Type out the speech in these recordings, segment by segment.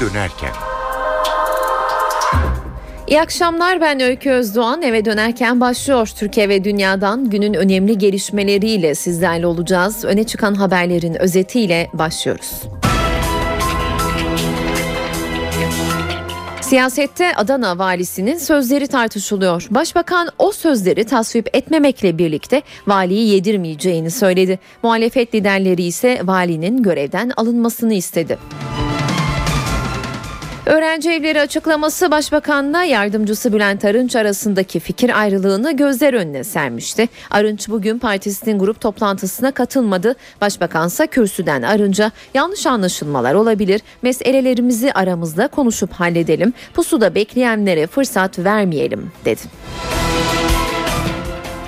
dönerken. İyi akşamlar ben Öykü Özdoğan eve dönerken başlıyor Türkiye ve dünyadan günün önemli gelişmeleriyle sizlerle olacağız. Öne çıkan haberlerin özetiyle başlıyoruz. Siyasette Adana valisinin sözleri tartışılıyor. Başbakan o sözleri tasvip etmemekle birlikte valiyi yedirmeyeceğini söyledi. Muhalefet liderleri ise valinin görevden alınmasını istedi. Öğrenci evleri açıklaması başbakanla yardımcısı Bülent Arınç arasındaki fikir ayrılığını gözler önüne sermişti. Arınç bugün partisinin grup toplantısına katılmadı. Başbakansa kürsüden Arınç'a yanlış anlaşılmalar olabilir. Meselelerimizi aramızda konuşup halledelim. Pusuda bekleyenlere fırsat vermeyelim dedi.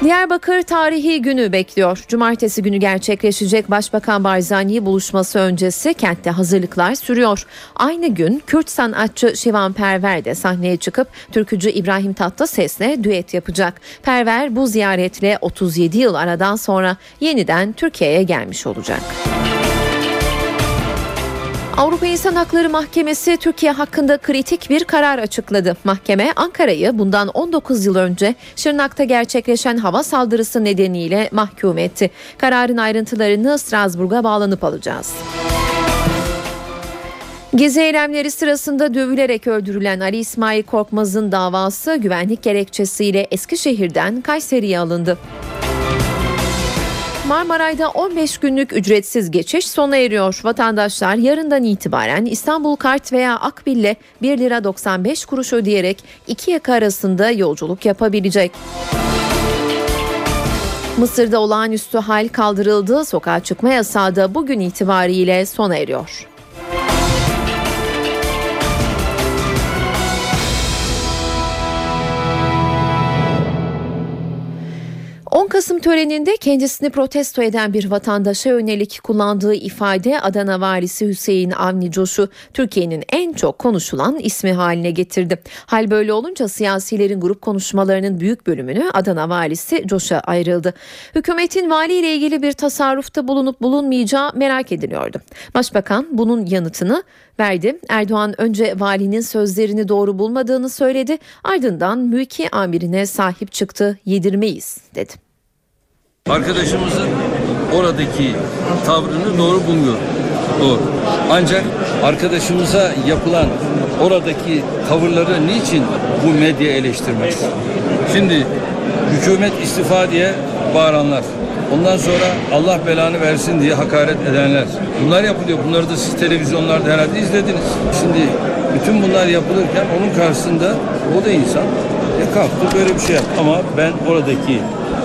Diyarbakır tarihi günü bekliyor. Cumartesi günü gerçekleşecek Başbakan Barzani buluşması öncesi kentte hazırlıklar sürüyor. Aynı gün Kürt sanatçı Şivan Perver de sahneye çıkıp türkücü İbrahim Tatlıses'le düet yapacak. Perver bu ziyaretle 37 yıl aradan sonra yeniden Türkiye'ye gelmiş olacak. Avrupa İnsan Hakları Mahkemesi Türkiye hakkında kritik bir karar açıkladı. Mahkeme Ankara'yı bundan 19 yıl önce Şırnak'ta gerçekleşen hava saldırısı nedeniyle mahkum etti. Kararın ayrıntılarını Strasbourg'a bağlanıp alacağız. Gezi eylemleri sırasında dövülerek öldürülen Ali İsmail Korkmaz'ın davası güvenlik gerekçesiyle Eskişehir'den Kayseri'ye alındı. Marmaray'da 15 günlük ücretsiz geçiş sona eriyor. Vatandaşlar yarından itibaren İstanbul Kart veya Akbil'le 1 lira 95 kuruş ödeyerek iki yaka arasında yolculuk yapabilecek. Mısır'da olağanüstü hal kaldırıldı. Sokağa çıkma yasağı da bugün itibariyle sona eriyor. 10 Kasım töreninde kendisini protesto eden bir vatandaşa yönelik kullandığı ifade Adana valisi Hüseyin Avni Coş'u Türkiye'nin en çok konuşulan ismi haline getirdi. Hal böyle olunca siyasilerin grup konuşmalarının büyük bölümünü Adana valisi Coş'a ayrıldı. Hükümetin vali ile ilgili bir tasarrufta bulunup bulunmayacağı merak ediliyordu. Başbakan bunun yanıtını verdi. Erdoğan önce valinin sözlerini doğru bulmadığını söyledi. Ardından mülki amirine sahip çıktı. Yedirmeyiz dedi. Arkadaşımızın oradaki tavrını doğru bulmuyorum. Doğru. Ancak arkadaşımıza yapılan oradaki tavırları niçin bu medya eleştirmez? Şimdi hükümet istifa diye bağıranlar, ondan sonra Allah belanı versin diye hakaret edenler. Bunlar yapılıyor. Bunları da siz televizyonlarda herhalde izlediniz. Şimdi bütün bunlar yapılırken onun karşısında o da insan. Kalktı böyle bir şey yaptı. Ama ben oradaki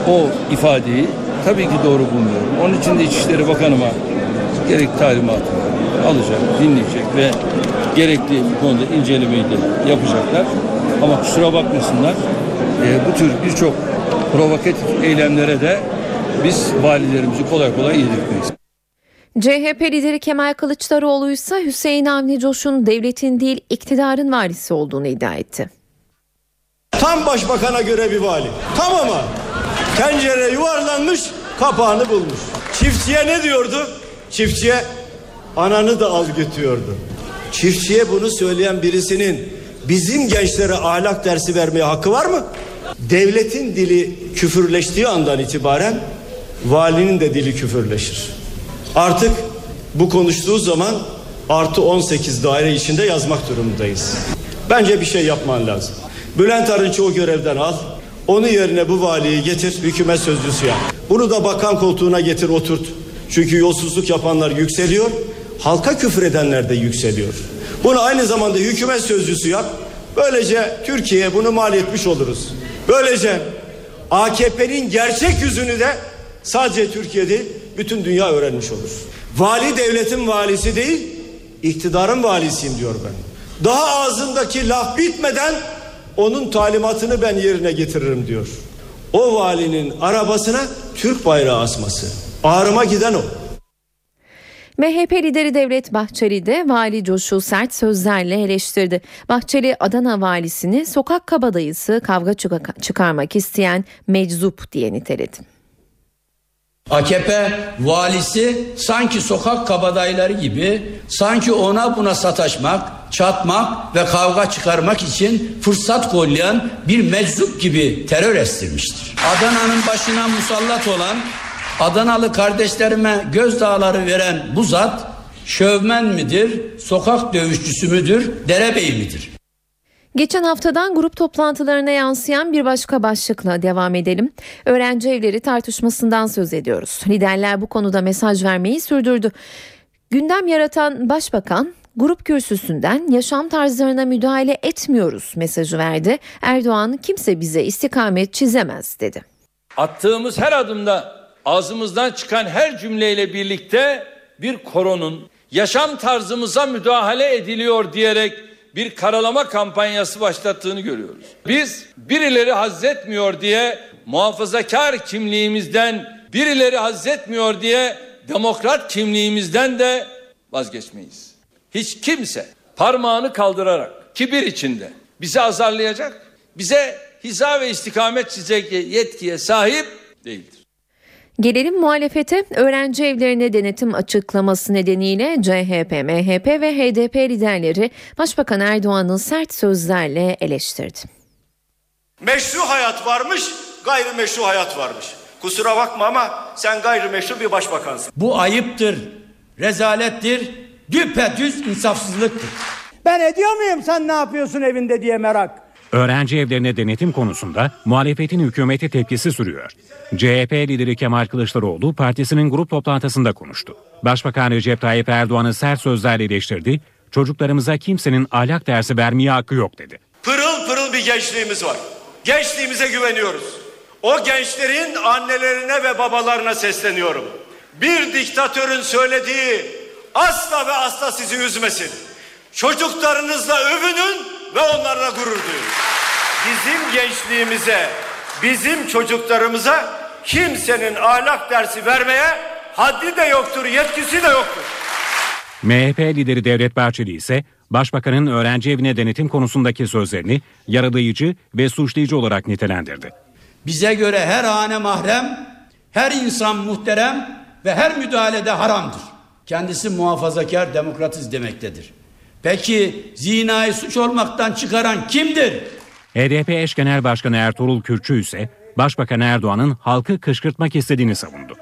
o ifadeyi tabii ki doğru bulmuyorum. Onun için de İçişleri Bakanıma gerek talimatı alacak, dinleyecek ve gerekli bu konuda incelemeyi de yapacaklar. Ama kusura bakmasınlar e, bu tür birçok provokatif eylemlere de biz valilerimizi kolay kolay yedirtmeyiz. CHP lideri Kemal Kılıçdaroğlu ise Hüseyin Avni Coş'un devletin değil iktidarın varisi olduğunu iddia etti. Tam başbakana göre bir vali. Tam ama tencere yuvarlanmış kapağını bulmuş. Çiftçiye ne diyordu? Çiftçiye ananı da al götürüyordu. Çiftçiye bunu söyleyen birisinin bizim gençlere ahlak dersi vermeye hakkı var mı? Devletin dili küfürleştiği andan itibaren valinin de dili küfürleşir. Artık bu konuştuğu zaman artı 18 daire içinde yazmak durumundayız. Bence bir şey yapman lazım. Bülent Arınç'ı o görevden al. Onu yerine bu valiyi getir, hükümet sözcüsü yap. Bunu da bakan koltuğuna getir, oturt. Çünkü yolsuzluk yapanlar yükseliyor, halka küfür edenler de yükseliyor. Bunu aynı zamanda hükümet sözcüsü yap. Böylece Türkiye'ye bunu mal etmiş oluruz. Böylece AKP'nin gerçek yüzünü de sadece Türkiye değil, bütün dünya öğrenmiş olur. Vali devletin valisi değil, iktidarın valisiyim diyor ben. Daha ağzındaki laf bitmeden onun talimatını ben yerine getiririm diyor. O valinin arabasına Türk bayrağı asması. Ağrıma giden o. MHP lideri Devlet Bahçeli de vali Coş'u sert sözlerle eleştirdi. Bahçeli Adana valisini sokak kabadayısı kavga çıkarmak isteyen meczup diye niteledi. AKP valisi sanki sokak kabadayıları gibi sanki ona buna sataşmak, çatmak ve kavga çıkarmak için fırsat kollayan bir meczup gibi terör estirmiştir. Adana'nın başına musallat olan Adanalı kardeşlerime gözdağları veren bu zat şövmen midir, sokak dövüşçüsü müdür, derebey midir? Geçen haftadan grup toplantılarına yansıyan bir başka başlıkla devam edelim. Öğrenci evleri tartışmasından söz ediyoruz. Liderler bu konuda mesaj vermeyi sürdürdü. Gündem yaratan başbakan grup kürsüsünden yaşam tarzlarına müdahale etmiyoruz mesajı verdi. Erdoğan kimse bize istikamet çizemez dedi. Attığımız her adımda ağzımızdan çıkan her cümleyle birlikte bir koronun yaşam tarzımıza müdahale ediliyor diyerek bir karalama kampanyası başlattığını görüyoruz. Biz birileri hazzetmiyor diye muhafazakar kimliğimizden, birileri hazzetmiyor diye demokrat kimliğimizden de vazgeçmeyiz. Hiç kimse parmağını kaldırarak kibir içinde bizi azarlayacak, bize hiza ve istikamet çizecek yetkiye sahip değildir. Gelelim muhalefete öğrenci evlerine denetim açıklaması nedeniyle CHP, MHP ve HDP liderleri Başbakan Erdoğan'ı sert sözlerle eleştirdi. Meşru hayat varmış, gayrimeşru hayat varmış. Kusura bakma ama sen gayrimeşru bir başbakansın. Bu ayıptır, rezalettir, düpedüz insafsızlıktır. Ben ediyor muyum sen ne yapıyorsun evinde diye merak. Öğrenci evlerine denetim konusunda muhalefetin hükümete tepkisi sürüyor. CHP lideri Kemal Kılıçdaroğlu partisinin grup toplantısında konuştu. Başbakan Recep Tayyip Erdoğan'ı sert sözlerle eleştirdi. Çocuklarımıza kimsenin ahlak dersi vermeye hakkı yok dedi. Pırıl pırıl bir gençliğimiz var. Gençliğimize güveniyoruz. O gençlerin annelerine ve babalarına sesleniyorum. Bir diktatörün söylediği asla ve asla sizi üzmesin. Çocuklarınızla övünün ve onlarla gurur duyun. Bizim gençliğimize, bizim çocuklarımıza kimsenin ahlak dersi vermeye haddi de yoktur, yetkisi de yoktur. MHP lideri Devlet Bahçeli ise Başbakanın öğrenci evine denetim konusundaki sözlerini yaralayıcı ve suçlayıcı olarak nitelendirdi. Bize göre her hane mahrem, her insan muhterem ve her müdahalede haramdır. Kendisi muhafazakar demokratiz demektedir. Peki zinayı suç olmaktan çıkaran kimdir? HDP eş genel başkanı Ertuğrul Kürkçü ise Başbakan Erdoğan'ın halkı kışkırtmak istediğini savundu.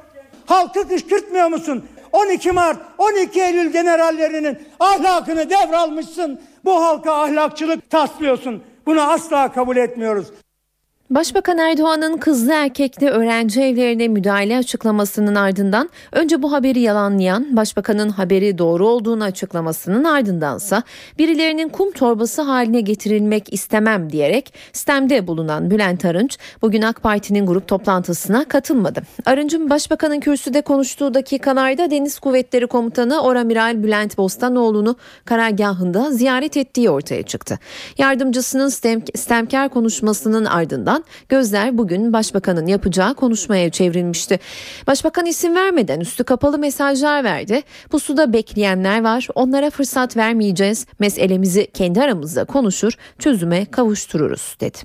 Halkı kışkırtmıyor musun? 12 Mart, 12 Eylül generallerinin ahlakını devralmışsın. Bu halka ahlakçılık taslıyorsun. Bunu asla kabul etmiyoruz. Başbakan Erdoğan'ın kızlı erkekli öğrenci evlerine müdahale açıklamasının ardından önce bu haberi yalanlayan başbakanın haberi doğru olduğunu açıklamasının ardındansa birilerinin kum torbası haline getirilmek istemem diyerek sistemde bulunan Bülent Arınç bugün AK Parti'nin grup toplantısına katılmadı. Arınç'ın başbakanın kürsüde konuştuğu dakikalarda Deniz Kuvvetleri Komutanı Oramiral Bülent Bostanoğlu'nu karargahında ziyaret ettiği ortaya çıktı. Yardımcısının stem, stemkar konuşmasının ardından gözler bugün başbakanın yapacağı konuşmaya çevrilmişti. Başbakan isim vermeden üstü kapalı mesajlar verdi. Pusuda bekleyenler var. Onlara fırsat vermeyeceğiz. Meselemizi kendi aramızda konuşur, çözüme kavuştururuz dedi.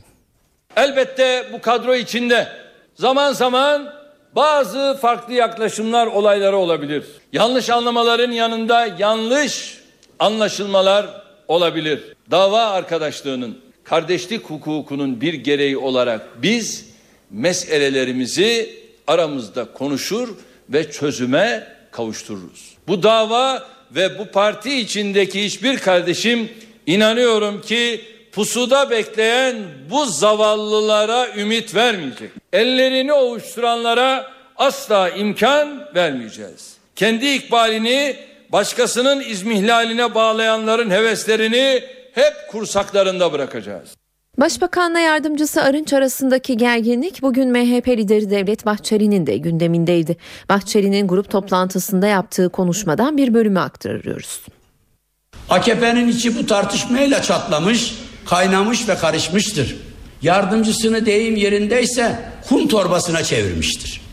Elbette bu kadro içinde zaman zaman bazı farklı yaklaşımlar olayları olabilir. Yanlış anlamaların yanında yanlış anlaşılmalar olabilir. Dava arkadaşlığının kardeşlik hukukunun bir gereği olarak biz meselelerimizi aramızda konuşur ve çözüme kavuştururuz. Bu dava ve bu parti içindeki hiçbir kardeşim inanıyorum ki pusuda bekleyen bu zavallılara ümit vermeyecek. Ellerini ovuşturanlara asla imkan vermeyeceğiz. Kendi ikbalini başkasının izmihlaline bağlayanların heveslerini hep kursaklarında bırakacağız. Başbakanla yardımcısı Arınç arasındaki gerginlik bugün MHP lideri Devlet Bahçeli'nin de gündemindeydi. Bahçeli'nin grup toplantısında yaptığı konuşmadan bir bölümü aktarıyoruz. AKP'nin içi bu tartışmayla çatlamış, kaynamış ve karışmıştır. Yardımcısını deyim yerindeyse kum torbasına çevirmiştir.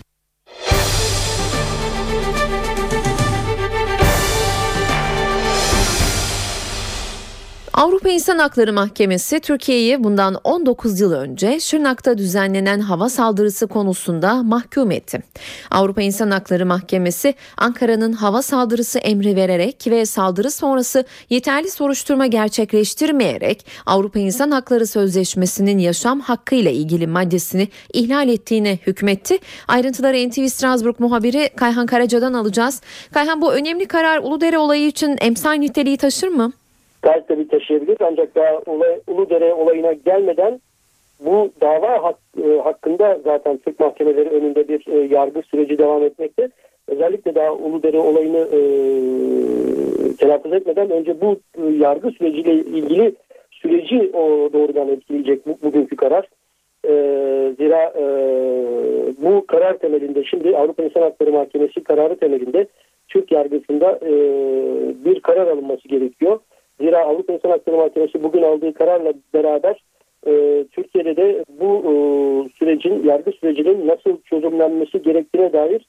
Avrupa İnsan Hakları Mahkemesi Türkiye'yi bundan 19 yıl önce Şırnak'ta düzenlenen hava saldırısı konusunda mahkum etti. Avrupa İnsan Hakları Mahkemesi Ankara'nın hava saldırısı emri vererek ve saldırı sonrası yeterli soruşturma gerçekleştirmeyerek Avrupa İnsan Hakları Sözleşmesi'nin yaşam hakkı ile ilgili maddesini ihlal ettiğine hükmetti. Ayrıntıları NTV Strasbourg muhabiri Kayhan Karaca'dan alacağız. Kayhan bu önemli karar Uludere olayı için emsal niteliği taşır mı? Gayet tabii taşıyabilir. Ancak daha olay, Uludere olayına gelmeden bu dava hak, e, hakkında zaten Türk mahkemeleri önünde bir e, yargı süreci devam etmekte. Özellikle daha Uludere olayını e, telaffuz etmeden önce bu e, yargı süreciyle ilgili süreci o doğrudan etkileyecek bu, bugünkü karar. E, zira e, bu karar temelinde şimdi Avrupa İnsan Hakları Mahkemesi kararı temelinde Türk yargısında e, bir karar alınması gerekiyor. Zira Avrupa İnsan Hakları Mahkemesi bugün aldığı kararla beraber e, Türkiye'de de bu e, sürecin, yargı sürecinin nasıl çözümlenmesi gerektiğine dair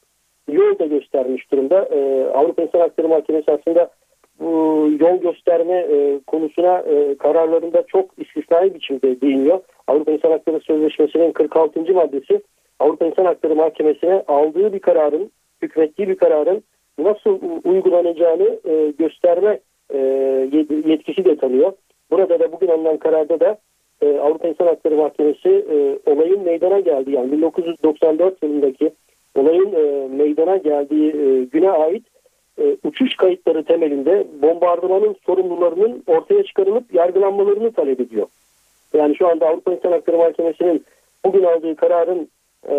yol da göstermiş durumda. E, Avrupa İnsan Hakları Mahkemesi aslında bu yol gösterme e, konusuna e, kararlarında çok istisnai biçimde değiniyor. Avrupa İnsan Hakları Sözleşmesi'nin 46. maddesi Avrupa İnsan Hakları Mahkemesi'ne aldığı bir kararın, hükmettiği bir kararın nasıl uygulanacağını e, gösterme e, yetkisi de tanıyor. Burada da bugün alınan kararda da e, Avrupa İnsan Hakları Mahkemesi e, olayın meydana geldiği yani 1994 yılındaki olayın meydana geldiği güne ait uçuş kayıtları temelinde bombardımanın sorumlularının ortaya çıkarılıp yargılanmalarını talep ediyor. Yani şu anda Avrupa İnsan Hakları Mahkemesi'nin bugün aldığı kararın e,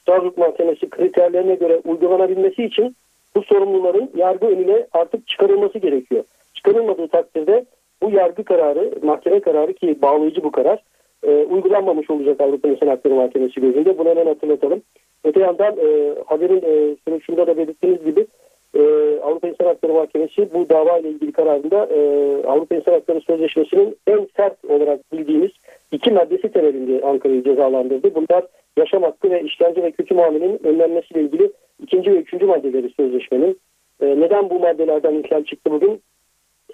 Strasbourg Mahkemesi kriterlerine göre uygulanabilmesi için bu sorumluların yargı önüne artık çıkarılması gerekiyor. Çıkarılmadığı takdirde bu yargı kararı, mahkeme kararı ki bağlayıcı bu karar e, uygulanmamış olacak Avrupa İnsan Hakları Mahkemesi gözünde. Bunu hemen hatırlatalım. Öte yandan e, haberin e, sürüşünde de belirttiğiniz gibi e, Avrupa İnsan Hakları Mahkemesi bu dava ile ilgili kararında e, Avrupa İnsan Hakları Sözleşmesi'nin en sert olarak bildiğimiz iki maddesi temelinde Ankara'yı cezalandırdı. Bunlar yaşam hakkı ve işkence ve kötü muamelenin önlenmesiyle ilgili ikinci ve üçüncü maddeleri sözleşmenin. E, neden bu maddelerden ihlal çıktı bugün?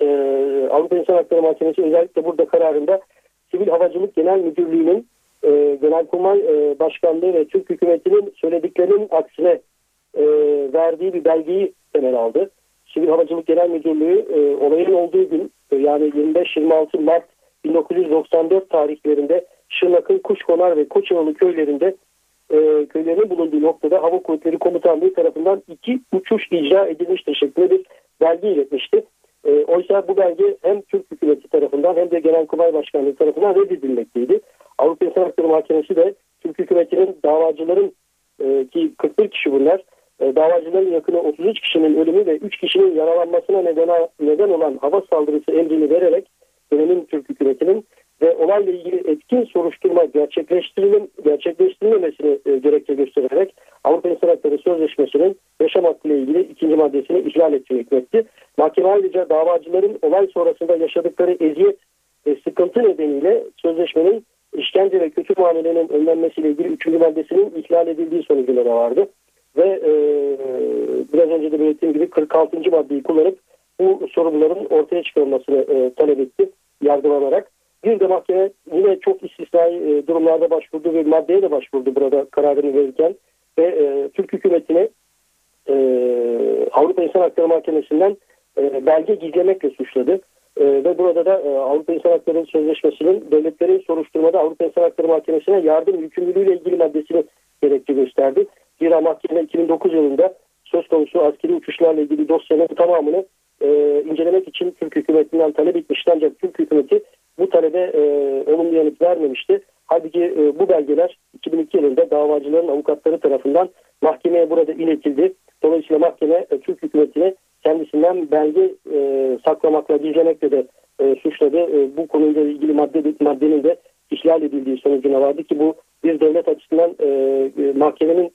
E, Avrupa İnsan Hakları Mahkemesi özellikle burada kararında Sivil Havacılık Genel Müdürlüğü'nün e, Genelkurmay e, Başkanlığı ve Türk Hükümeti'nin söylediklerinin aksine e, verdiği bir belgeyi temel aldı. Sivil Havacılık Genel Müdürlüğü e, olayın olduğu gün e, yani 25-26 Mart 1994 tarihlerinde Şırnak'ın Kuşkonar ve Koçoğlu köylerinde e, köylerinin bulunduğu noktada Hava Kuvvetleri Komutanlığı tarafından iki uçuş icra edilmiştir şeklinde bir belge iletmişti. E, oysa bu belge hem Türk hükümeti tarafından hem de Genelkurmay Başkanlığı tarafından reddedilmekteydi. Avrupa İnsan Hakları Mahkemesi de Türk hükümetinin davacıların e, ki 41 kişi bunlar e, davacıların yakını 33 kişinin ölümü ve 3 kişinin yaralanmasına neden, neden olan hava saldırısı emrini vererek dönemin Türk hükümetinin ve olayla ilgili etkin soruşturma gerçekleştirilim, gerçekleştirilmemesini e, gerekçe göstererek Avrupa İnsan Hakları Sözleşmesi'nin yaşam hakkı ile ilgili ikinci maddesini ihlal ettiğini hükmetti. Mahkeme ayrıca davacıların olay sonrasında yaşadıkları eziyet ve sıkıntı nedeniyle sözleşmenin işkence ve kötü muamelenin önlenmesiyle ilgili üçüncü maddesinin ihlal edildiği sonucuna da vardı. Ve e, biraz önce de belirttiğim gibi 46. maddeyi kullanıp bu sorunların ortaya çıkarılmasını e, talep etti yargılanarak. Bir de mahkeme yine çok istisnai e, durumlarda başvurdu ve maddeye de başvurdu burada kararını verirken ve e, Türk hükümetine e, Avrupa İnsan Hakları Mahkemesi'nden e, belge gizlemekle suçladı. E, ve burada da e, Avrupa İnsan Hakları Sözleşmesi'nin devletlerin soruşturmada Avrupa İnsan Hakları Mahkemesi'ne yardım yükümlülüğüyle ilgili maddesini gerekçe gösterdi. Zira mahkeme 2009 yılında söz konusu askeri uçuşlarla ilgili dosyanın tamamını e, incelemek için Türk hükümetinden talep etmişti. Ancak Türk hükümeti bu talebe e, olumlu yanıt vermemişti. Halbuki e, bu belgeler 2002 yılında davacıların avukatları tarafından mahkemeye burada iletildi. Dolayısıyla mahkeme e, Türk hükümetini kendisinden belge e, saklamakla, gizlemekle de e, suçladı. E, bu konuyla ilgili madde, maddenin de ihlal edildiği sonucuna vardı ki bu bir devlet açısından e, e mahkemenin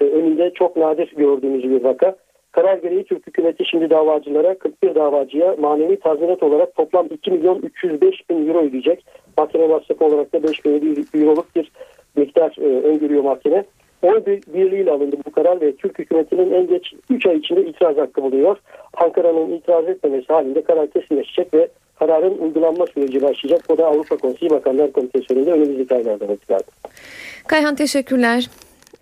e, önünde çok nadir gördüğümüz bir vaka. Karar gereği Türk hükümeti şimdi davacılara 41 davacıya manevi tazminat olarak toplam 2 milyon 305 bin euro ödeyecek. Mahkeme masrafı olarak da 5 bin euroluk bir miktar e, öngörüyor mahkeme. Oy birliğiyle alındı bu karar ve Türk hükümetinin en geç 3 ay içinde itiraz hakkı buluyor. Ankara'nın itiraz etmemesi halinde karar kesinleşecek ve kararın uygulanma süreci başlayacak. O da Avrupa Konseyi Bakanlar Komitesi önünde önümüzdeki aylarda lazım. Kayhan teşekkürler.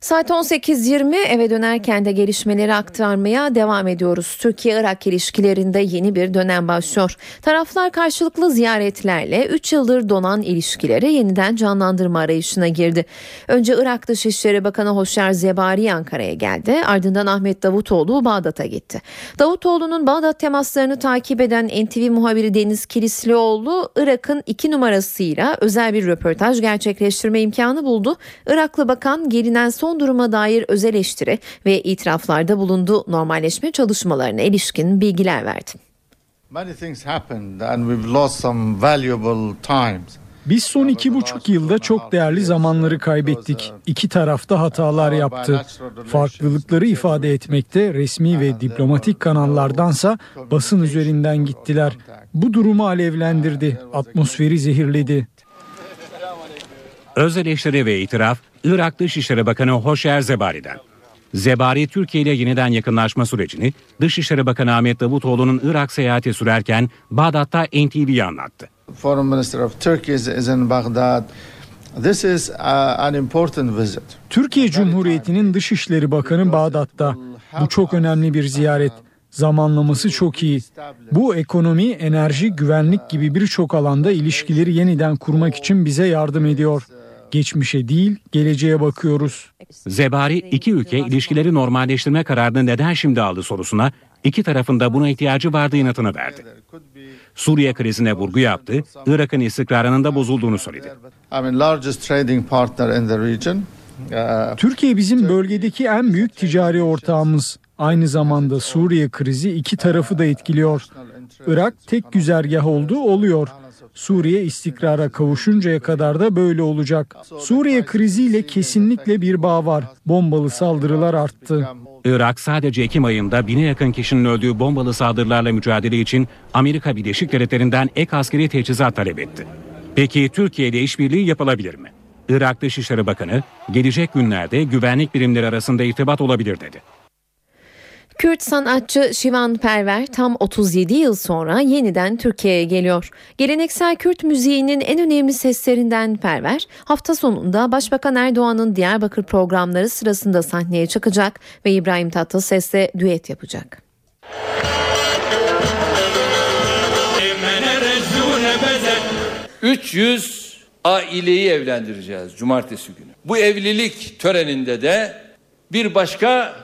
Saat 18.20 eve dönerken de gelişmeleri aktarmaya devam ediyoruz. Türkiye-Irak ilişkilerinde yeni bir dönem başlıyor. Taraflar karşılıklı ziyaretlerle 3 yıldır donan ilişkileri yeniden canlandırma arayışına girdi. Önce Irak Dışişleri Bakanı Hoşer Zebari Ankara'ya geldi. Ardından Ahmet Davutoğlu Bağdat'a gitti. Davutoğlu'nun Bağdat temaslarını takip eden NTV muhabiri Deniz Kilislioğlu Irak'ın iki numarasıyla özel bir röportaj gerçekleştirme imkanı buldu. Iraklı bakan gelinen son duruma dair öz eleştiri ve itiraflarda bulundu normalleşme çalışmalarına ilişkin bilgiler verdi. Biz son iki buçuk yılda çok değerli zamanları kaybettik. İki tarafta hatalar yaptı. Farklılıkları ifade etmekte resmi ve diplomatik kanallardansa basın üzerinden gittiler. Bu durumu alevlendirdi, atmosferi zehirledi. Öz eleştiri ve itiraf Irak Dışişleri Bakanı Hoşer Zebari'den. Zebari Türkiye ile yeniden yakınlaşma sürecini Dışişleri Bakanı Ahmet Davutoğlu'nun Irak seyahati sürerken Bağdat'ta NTV'ye anlattı. Foreign Minister of Turkey is in Baghdad. This is uh, an important visit. Türkiye Cumhuriyeti'nin Dışişleri Bakanı Bağdat'ta. Bu çok önemli bir ziyaret. Zamanlaması çok iyi. Bu ekonomi, enerji, güvenlik gibi birçok alanda ilişkileri yeniden kurmak için bize yardım ediyor. Geçmişe değil, geleceğe bakıyoruz. Zebari iki ülke ilişkileri normalleştirme kararını neden şimdi aldı sorusuna iki tarafında buna ihtiyacı vardı yanıtını verdi. Suriye krizine vurgu yaptı, Irak'ın istikrarının da bozulduğunu söyledi. Türkiye bizim bölgedeki en büyük ticari ortağımız. Aynı zamanda Suriye krizi iki tarafı da etkiliyor. Irak tek güzergah oldu oluyor. Suriye istikrara kavuşuncaya kadar da böyle olacak. Suriye kriziyle kesinlikle bir bağ var. Bombalı saldırılar arttı. Irak sadece Ekim ayında bine yakın kişinin öldüğü bombalı saldırılarla mücadele için Amerika Birleşik Devletleri'nden ek askeri teçhizat talep etti. Peki Türkiye ile işbirliği yapılabilir mi? Irak Dışişleri Bakanı gelecek günlerde güvenlik birimleri arasında irtibat olabilir dedi. Kürt sanatçı Şivan Perver tam 37 yıl sonra yeniden Türkiye'ye geliyor. Geleneksel Kürt müziğinin en önemli seslerinden Perver hafta sonunda Başbakan Erdoğan'ın Diyarbakır programları sırasında sahneye çıkacak ve İbrahim Tatlıses'le düet yapacak. 300 aileyi evlendireceğiz cumartesi günü. Bu evlilik töreninde de bir başka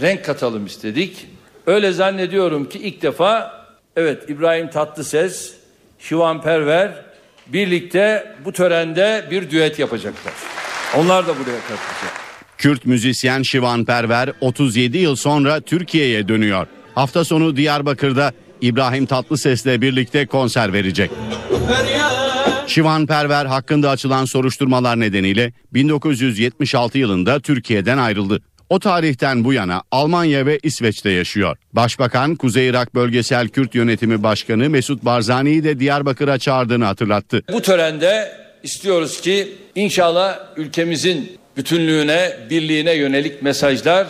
renk katalım istedik. Öyle zannediyorum ki ilk defa evet İbrahim Tatlıses, Şivan Perver birlikte bu törende bir düet yapacaklar. Onlar da buraya katılacak. Kürt müzisyen Şivan Perver 37 yıl sonra Türkiye'ye dönüyor. Hafta sonu Diyarbakır'da İbrahim Tatlıses'le birlikte konser verecek. Şivan Perver hakkında açılan soruşturmalar nedeniyle 1976 yılında Türkiye'den ayrıldı. O tarihten bu yana Almanya ve İsveç'te yaşıyor. Başbakan Kuzey Irak Bölgesel Kürt Yönetimi Başkanı Mesut Barzani'yi de Diyarbakır'a çağırdığını hatırlattı. Bu törende istiyoruz ki inşallah ülkemizin bütünlüğüne, birliğine yönelik mesajlar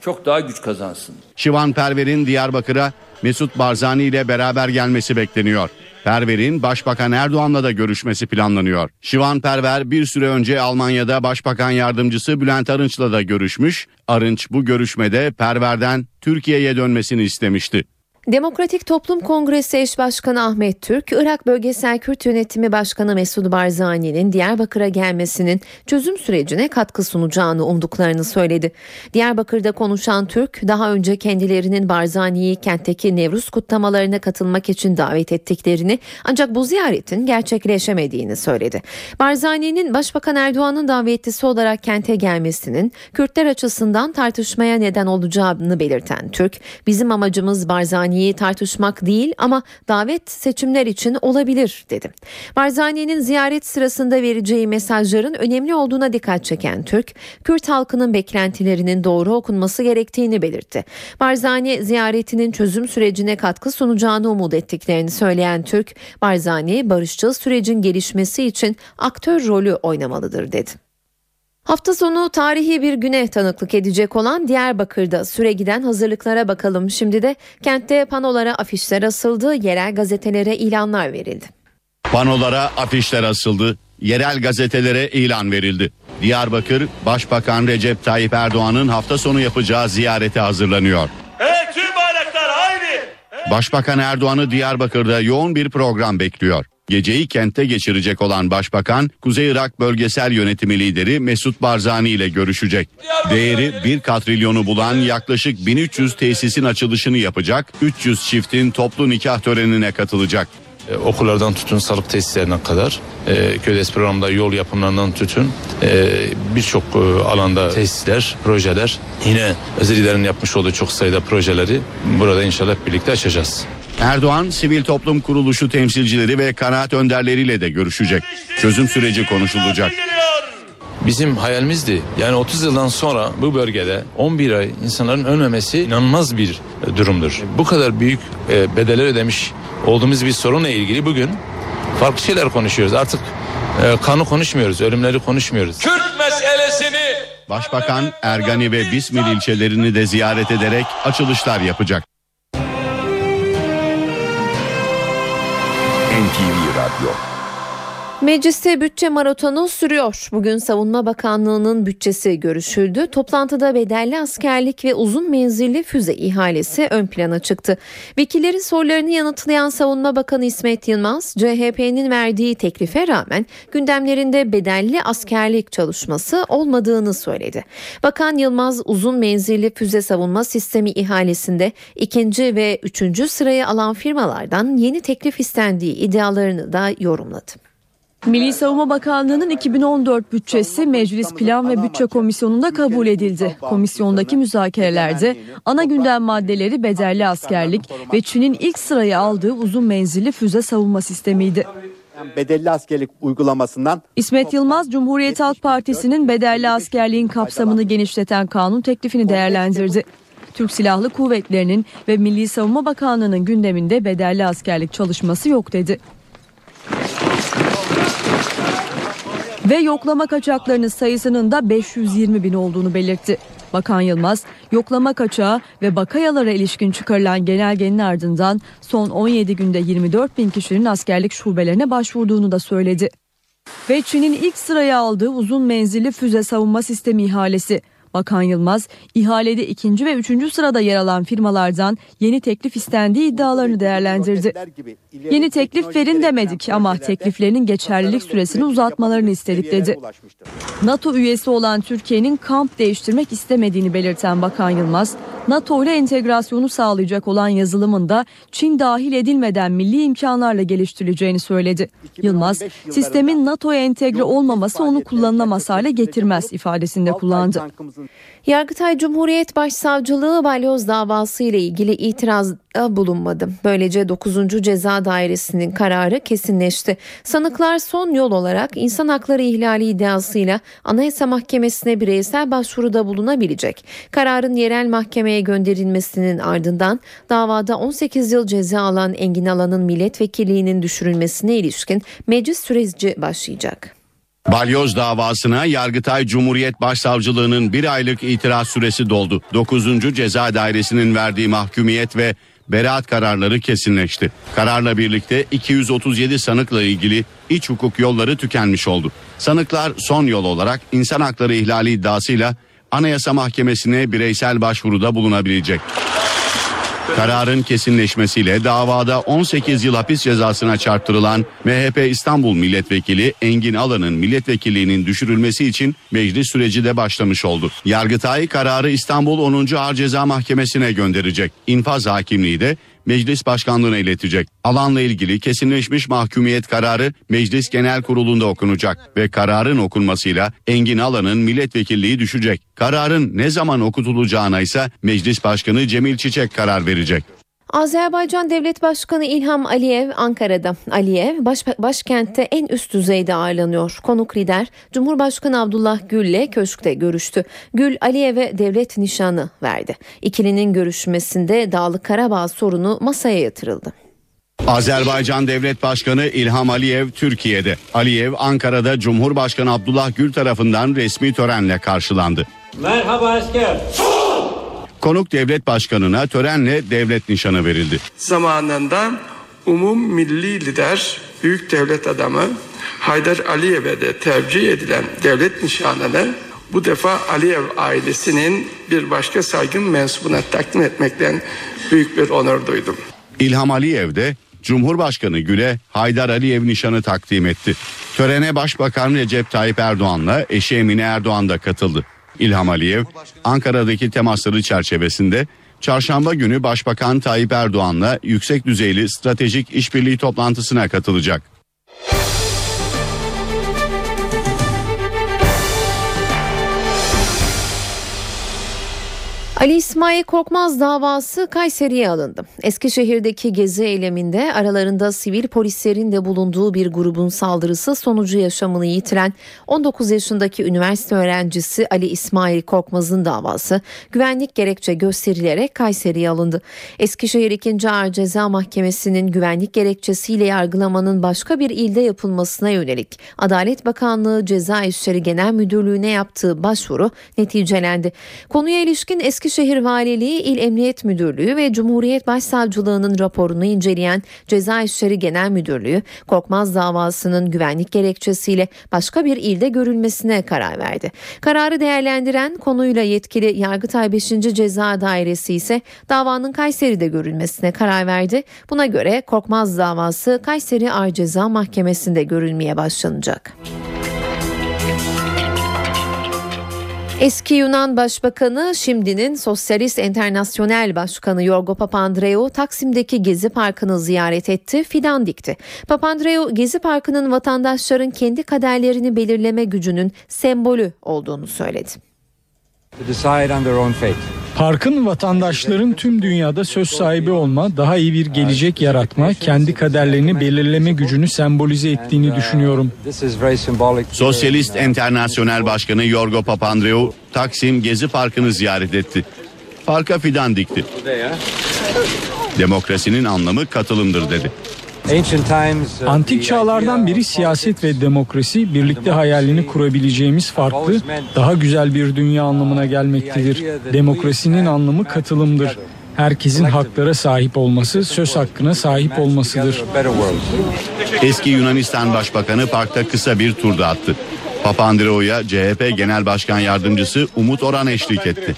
çok daha güç kazansın. Şivan Perver'in Diyarbakır'a Mesut Barzani ile beraber gelmesi bekleniyor. Perver'in Başbakan Erdoğan'la da görüşmesi planlanıyor. Şivan Perver bir süre önce Almanya'da Başbakan Yardımcısı Bülent Arınç'la da görüşmüş. Arınç bu görüşmede Perver'den Türkiye'ye dönmesini istemişti. Demokratik Toplum Kongresi eş başkanı Ahmet Türk, Irak Bölgesel Kürt Yönetimi Başkanı Mesud Barzani'nin Diyarbakır'a gelmesinin çözüm sürecine katkı sunacağını umduklarını söyledi. Diyarbakır'da konuşan Türk, daha önce kendilerinin Barzani'yi kentteki Nevruz kutlamalarına katılmak için davet ettiklerini ancak bu ziyaretin gerçekleşemediğini söyledi. Barzani'nin Başbakan Erdoğan'ın davetlisi olarak kente gelmesinin Kürtler açısından tartışmaya neden olacağını belirten Türk, bizim amacımız Barzani Barzani'yi tartışmak değil ama davet seçimler için olabilir dedi. Barzani'nin ziyaret sırasında vereceği mesajların önemli olduğuna dikkat çeken Türk, Kürt halkının beklentilerinin doğru okunması gerektiğini belirtti. Barzani ziyaretinin çözüm sürecine katkı sunacağını umut ettiklerini söyleyen Türk, Barzani barışçıl sürecin gelişmesi için aktör rolü oynamalıdır dedi. Hafta sonu tarihi bir güne tanıklık edecek olan Diyarbakır'da süre giden hazırlıklara bakalım. Şimdi de kentte panolara afişler asıldı, yerel gazetelere ilanlar verildi. Panolara afişler asıldı, yerel gazetelere ilan verildi. Diyarbakır, Başbakan Recep Tayyip Erdoğan'ın hafta sonu yapacağı ziyarete hazırlanıyor. Evet tüm bayraklar haydi. Başbakan Erdoğan'ı Diyarbakır'da yoğun bir program bekliyor. Geceyi kentte geçirecek olan Başbakan, Kuzey Irak Bölgesel Yönetimi Lideri Mesut Barzani ile görüşecek. Değeri 1 katrilyonu bulan yaklaşık 1300 tesisin açılışını yapacak, 300 çiftin toplu nikah törenine katılacak. E, okullardan tutun sağlık tesislerine kadar e, KÖDES programında yol yapımlarından tutun e, birçok e, alanda tesisler, projeler yine özel yapmış olduğu çok sayıda projeleri burada inşallah birlikte açacağız. Erdoğan, sivil toplum kuruluşu temsilcileri ve kanaat önderleriyle de görüşecek. Çözüm süreci konuşulacak. Bizim hayalimizdi. Yani 30 yıldan sonra bu bölgede 11 ay insanların ölmemesi inanılmaz bir e, durumdur. Bu kadar büyük e, bedeller ödemiş olduğumuz bir sorunla ilgili bugün farklı şeyler konuşuyoruz. Artık e, kanı konuşmuyoruz, ölümleri konuşmuyoruz. Kürt meselesini Başbakan Ergani ve Bismil ilçelerini de ziyaret ederek açılışlar yapacak. NTV Radyo Mecliste bütçe maratonu sürüyor. Bugün Savunma Bakanlığı'nın bütçesi görüşüldü. Toplantıda bedelli askerlik ve uzun menzilli füze ihalesi ön plana çıktı. Vekillerin sorularını yanıtlayan Savunma Bakanı İsmet Yılmaz, CHP'nin verdiği teklife rağmen gündemlerinde bedelli askerlik çalışması olmadığını söyledi. Bakan Yılmaz uzun menzilli füze savunma sistemi ihalesinde ikinci ve üçüncü sırayı alan firmalardan yeni teklif istendiği iddialarını da yorumladı. Milli Savunma Bakanlığı'nın 2014 bütçesi Meclis Plan ve Bütçe Komisyonu'nda kabul edildi. Komisyondaki müzakerelerde ana gündem maddeleri bedelli askerlik ve Çin'in ilk sırayı aldığı uzun menzilli füze savunma sistemiydi. Bedelli askerlik uygulamasından İsmet Yılmaz, Cumhuriyet Halk Partisi'nin bedelli askerliğin kapsamını genişleten kanun teklifini değerlendirdi. Türk Silahlı Kuvvetleri'nin ve Milli Savunma Bakanlığı'nın gündeminde bedelli askerlik çalışması yok dedi. Ve yoklama kaçaklarının sayısının da 520 bin olduğunu belirtti. Bakan Yılmaz, yoklama kaçağı ve bakayalara ilişkin çıkarılan genelgenin ardından son 17 günde 24 bin kişinin askerlik şubelerine başvurduğunu da söyledi. Ve Çin'in ilk sıraya aldığı uzun menzilli füze savunma sistemi ihalesi. Bakan Yılmaz, ihalede ikinci ve üçüncü sırada yer alan firmalardan yeni teklif istendiği iddialarını değerlendirdi. Yeni teklif verin demedik ama tekliflerinin geçerlilik süresini uzatmalarını istedik dedi. NATO üyesi olan Türkiye'nin kamp değiştirmek istemediğini belirten Bakan Yılmaz, NATO ile entegrasyonu sağlayacak olan yazılımın da Çin dahil edilmeden milli imkanlarla geliştirileceğini söyledi. Yılmaz, sistemin NATO'ya entegre olmaması onu kullanılamaz hale getirmez ifadesinde kullandı. Yargıtay Cumhuriyet Başsavcılığı balyoz davası ile ilgili itirazda bulunmadı. Böylece 9. Ceza Dairesi'nin kararı kesinleşti. Sanıklar son yol olarak insan hakları ihlali iddiasıyla Anayasa Mahkemesi'ne bireysel başvuruda bulunabilecek. Kararın yerel mahkemeye gönderilmesinin ardından davada 18 yıl ceza alan Engin Alan'ın milletvekilliğinin düşürülmesine ilişkin meclis süreci başlayacak. Balyoz davasına Yargıtay Cumhuriyet Başsavcılığı'nın bir aylık itiraz süresi doldu. 9. Ceza Dairesi'nin verdiği mahkumiyet ve beraat kararları kesinleşti. Kararla birlikte 237 sanıkla ilgili iç hukuk yolları tükenmiş oldu. Sanıklar son yol olarak insan hakları ihlali iddiasıyla Anayasa Mahkemesi'ne bireysel başvuruda bulunabilecek. Kararın kesinleşmesiyle davada 18 yıl hapis cezasına çarptırılan MHP İstanbul Milletvekili Engin Alan'ın milletvekilliğinin düşürülmesi için meclis süreci de başlamış oldu. Yargıtay kararı İstanbul 10. Ağır Ceza Mahkemesi'ne gönderecek. İnfaz hakimliği de meclis başkanlığına iletecek. Alanla ilgili kesinleşmiş mahkumiyet kararı Meclis Genel Kurulu'nda okunacak ve kararın okunmasıyla Engin Alan'ın milletvekilliği düşecek. Kararın ne zaman okutulacağına ise Meclis Başkanı Cemil Çiçek karar verecek. Azerbaycan Devlet Başkanı İlham Aliyev Ankara'da. Aliyev baş, başkentte en üst düzeyde ağırlanıyor. Konuk lider Cumhurbaşkanı Abdullah Gül ile köşkte görüştü. Gül Aliyev'e devlet nişanı verdi. İkilinin görüşmesinde Dağlık Karabağ sorunu masaya yatırıldı. Azerbaycan Devlet Başkanı İlham Aliyev Türkiye'de. Aliyev Ankara'da Cumhurbaşkanı Abdullah Gül tarafından resmi törenle karşılandı. Merhaba asker. Konuk devlet başkanına törenle devlet nişanı verildi. Zamanında umum milli lider, büyük devlet adamı Haydar Aliyev'e de tercih edilen devlet nişanını bu defa Aliyev ailesinin bir başka saygın mensubuna takdim etmekten büyük bir onur duydum. İlham Aliyev de Cumhurbaşkanı Gül'e Haydar Aliyev nişanı takdim etti. Törene Başbakan Recep Tayyip Erdoğan'la eşi Emine Erdoğan da katıldı. İlham Aliyev Ankara'daki temasları çerçevesinde çarşamba günü Başbakan Tayyip Erdoğan'la yüksek düzeyli stratejik işbirliği toplantısına katılacak. Ali İsmail Korkmaz davası Kayseri'ye alındı. Eskişehir'deki gezi eyleminde aralarında sivil polislerin de bulunduğu bir grubun saldırısı sonucu yaşamını yitiren 19 yaşındaki üniversite öğrencisi Ali İsmail Korkmaz'ın davası güvenlik gerekçe gösterilerek Kayseri'ye alındı. Eskişehir 2. Ağır Ceza Mahkemesi'nin güvenlik gerekçesiyle yargılamanın başka bir ilde yapılmasına yönelik Adalet Bakanlığı Ceza İşleri Genel Müdürlüğü'ne yaptığı başvuru neticelendi. Konuya ilişkin Eskişehir Valiliği İl Emniyet Müdürlüğü ve Cumhuriyet Başsavcılığı'nın raporunu inceleyen Ceza İşleri Genel Müdürlüğü Korkmaz davasının güvenlik gerekçesiyle başka bir ilde görülmesine karar verdi. Kararı değerlendiren konuyla yetkili Yargıtay 5. Ceza Dairesi ise davanın Kayseri'de görülmesine karar verdi. Buna göre Korkmaz davası Kayseri Ağır Ceza Mahkemesi'nde görülmeye başlanacak. Eski Yunan Başbakanı şimdinin Sosyalist Enternasyonel Başkanı Yorgo Papandreou Taksim'deki Gezi Parkı'nı ziyaret etti, fidan dikti. Papandreou Gezi Parkı'nın vatandaşların kendi kaderlerini belirleme gücünün sembolü olduğunu söyledi. Parkın vatandaşların tüm dünyada söz sahibi olma, daha iyi bir gelecek yaratma, kendi kaderlerini belirleme gücünü sembolize ettiğini düşünüyorum. Sosyalist Enternasyonel Başkanı Yorgo Papandreou Taksim Gezi Parkı'nı ziyaret etti. Parka fidan dikti. Demokrasinin anlamı katılımdır dedi. Antik çağlardan beri siyaset ve demokrasi birlikte hayalini kurabileceğimiz farklı, daha güzel bir dünya anlamına gelmektedir. Demokrasinin anlamı katılımdır. Herkesin haklara sahip olması, söz hakkına sahip olmasıdır. Eski Yunanistan Başbakanı parkta kısa bir turda attı. Papandreou'ya CHP Genel Başkan Yardımcısı Umut Oran eşlik etti.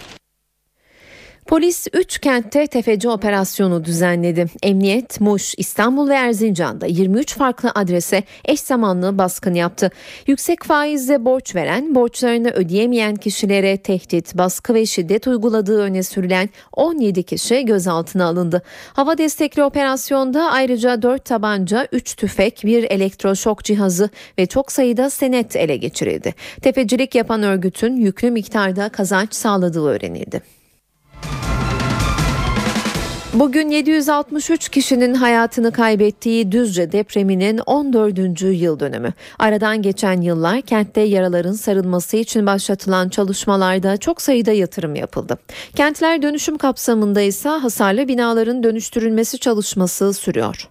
Polis 3 kentte tefeci operasyonu düzenledi. Emniyet, Muş, İstanbul ve Erzincan'da 23 farklı adrese eş zamanlı baskın yaptı. Yüksek faizle borç veren, borçlarını ödeyemeyen kişilere tehdit, baskı ve şiddet uyguladığı öne sürülen 17 kişi gözaltına alındı. Hava destekli operasyonda ayrıca 4 tabanca, 3 tüfek, bir elektroşok cihazı ve çok sayıda senet ele geçirildi. Tefecilik yapan örgütün yüklü miktarda kazanç sağladığı öğrenildi. Bugün 763 kişinin hayatını kaybettiği Düzce depreminin 14. yıl dönümü. Aradan geçen yıllar kentte yaraların sarılması için başlatılan çalışmalarda çok sayıda yatırım yapıldı. Kentler dönüşüm kapsamında ise hasarlı binaların dönüştürülmesi çalışması sürüyor.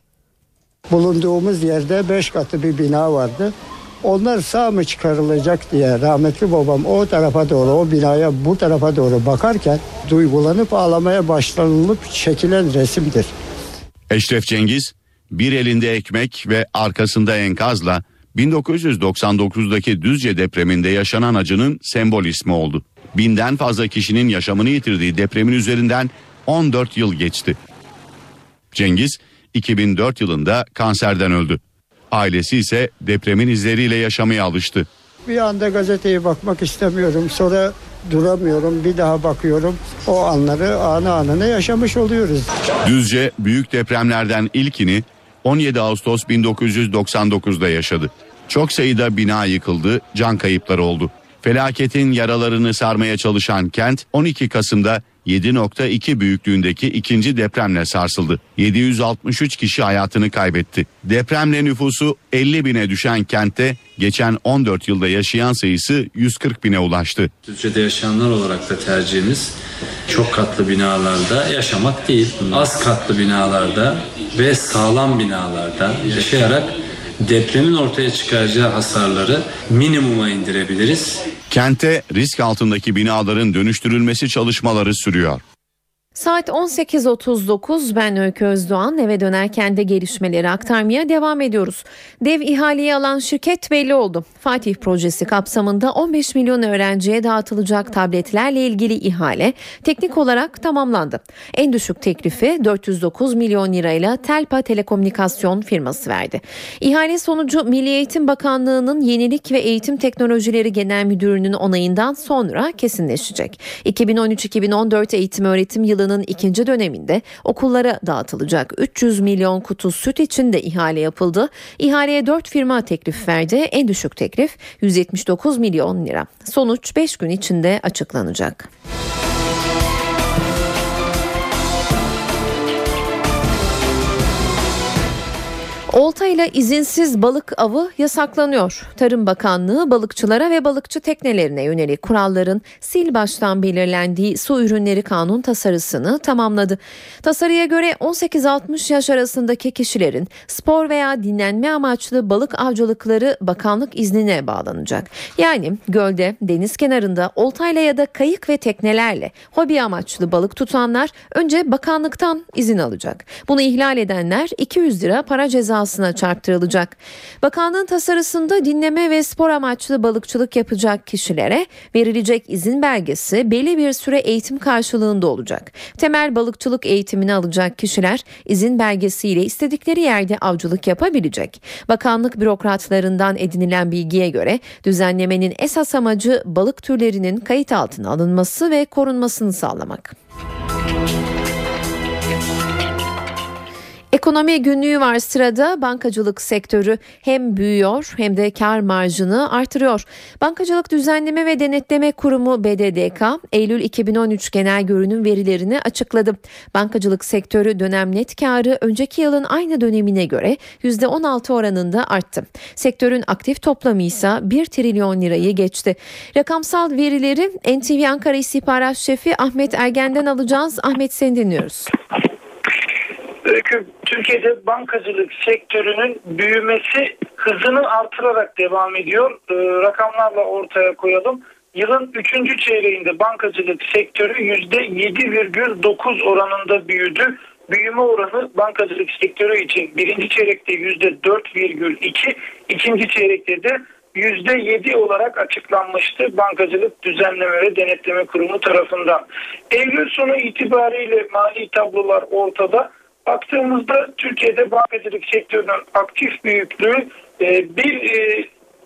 Bulunduğumuz yerde 5 katı bir bina vardı. Onlar sağ mı çıkarılacak diye rahmetli babam o tarafa doğru o binaya bu tarafa doğru bakarken duygulanıp ağlamaya başlanılıp çekilen resimdir. Eşref Cengiz bir elinde ekmek ve arkasında enkazla 1999'daki Düzce depreminde yaşanan acının sembol ismi oldu. Binden fazla kişinin yaşamını yitirdiği depremin üzerinden 14 yıl geçti. Cengiz 2004 yılında kanserden öldü. Ailesi ise depremin izleriyle yaşamaya alıştı. Bir anda gazeteye bakmak istemiyorum. Sonra duramıyorum. Bir daha bakıyorum. O anları anı anına yaşamış oluyoruz. Düzce büyük depremlerden ilkini 17 Ağustos 1999'da yaşadı. Çok sayıda bina yıkıldı, can kayıpları oldu. Felaketin yaralarını sarmaya çalışan kent 12 Kasım'da 7.2 büyüklüğündeki ikinci depremle sarsıldı. 763 kişi hayatını kaybetti. Depremle nüfusu 50 bine düşen kentte geçen 14 yılda yaşayan sayısı 140 bine ulaştı. Düzce'de yaşayanlar olarak da tercihimiz çok katlı binalarda yaşamak değil. Az katlı binalarda ve sağlam binalarda yaşayarak depremin ortaya çıkaracağı hasarları minimuma indirebiliriz. Kente risk altındaki binaların dönüştürülmesi çalışmaları sürüyor. Saat 18.39 ben Öykü Özdoğan eve dönerken de gelişmeleri aktarmaya devam ediyoruz. Dev ihaleyi alan şirket belli oldu. Fatih projesi kapsamında 15 milyon öğrenciye dağıtılacak tabletlerle ilgili ihale teknik olarak tamamlandı. En düşük teklifi 409 milyon lirayla Telpa Telekomünikasyon firması verdi. İhale sonucu Milli Eğitim Bakanlığı'nın Yenilik ve Eğitim Teknolojileri Genel Müdürü'nün onayından sonra kesinleşecek. 2013-2014 eğitim öğretim yılı yılının ikinci döneminde okullara dağıtılacak 300 milyon kutu süt için de ihale yapıldı. İhaleye 4 firma teklif verdi. En düşük teklif 179 milyon lira. Sonuç 5 gün içinde açıklanacak. Olta ile izinsiz balık avı yasaklanıyor. Tarım Bakanlığı balıkçılara ve balıkçı teknelerine yönelik kuralların sil baştan belirlendiği su ürünleri kanun tasarısını tamamladı. Tasarıya göre 18-60 yaş arasındaki kişilerin spor veya dinlenme amaçlı balık avcılıkları bakanlık iznine bağlanacak. Yani gölde, deniz kenarında oltayla ya da kayık ve teknelerle hobi amaçlı balık tutanlar önce bakanlıktan izin alacak. Bunu ihlal edenler 200 lira para cezası cezasına çarptırılacak. Bakanlığın tasarısında dinleme ve spor amaçlı balıkçılık yapacak kişilere verilecek izin belgesi belli bir süre eğitim karşılığında olacak. Temel balıkçılık eğitimini alacak kişiler izin belgesiyle istedikleri yerde avcılık yapabilecek. Bakanlık bürokratlarından edinilen bilgiye göre düzenlemenin esas amacı balık türlerinin kayıt altına alınması ve korunmasını sağlamak. Ekonomi günlüğü var sırada bankacılık sektörü hem büyüyor hem de kar marjını artırıyor. Bankacılık Düzenleme ve Denetleme Kurumu BDDK Eylül 2013 genel görünüm verilerini açıkladı. Bankacılık sektörü dönem net karı önceki yılın aynı dönemine göre %16 oranında arttı. Sektörün aktif toplamı ise 1 trilyon lirayı geçti. Rakamsal verileri NTV Ankara İstihbarat Şefi Ahmet Ergen'den alacağız. Ahmet seni dinliyoruz. Öykü Türkiye'de bankacılık sektörünün büyümesi hızını artırarak devam ediyor. Ee, rakamlarla ortaya koyalım. Yılın 3. çeyreğinde bankacılık sektörü %7,9 oranında büyüdü. Büyüme oranı bankacılık sektörü için birinci çeyrekte %4,2, ikinci çeyrekte de %7 olarak açıklanmıştı Bankacılık Düzenleme ve Denetleme Kurumu tarafından. Eylül sonu itibariyle mali tablolar ortada. Baktığımızda Türkiye'de bankacılık sektörünün aktif büyüklüğü e, 1 e,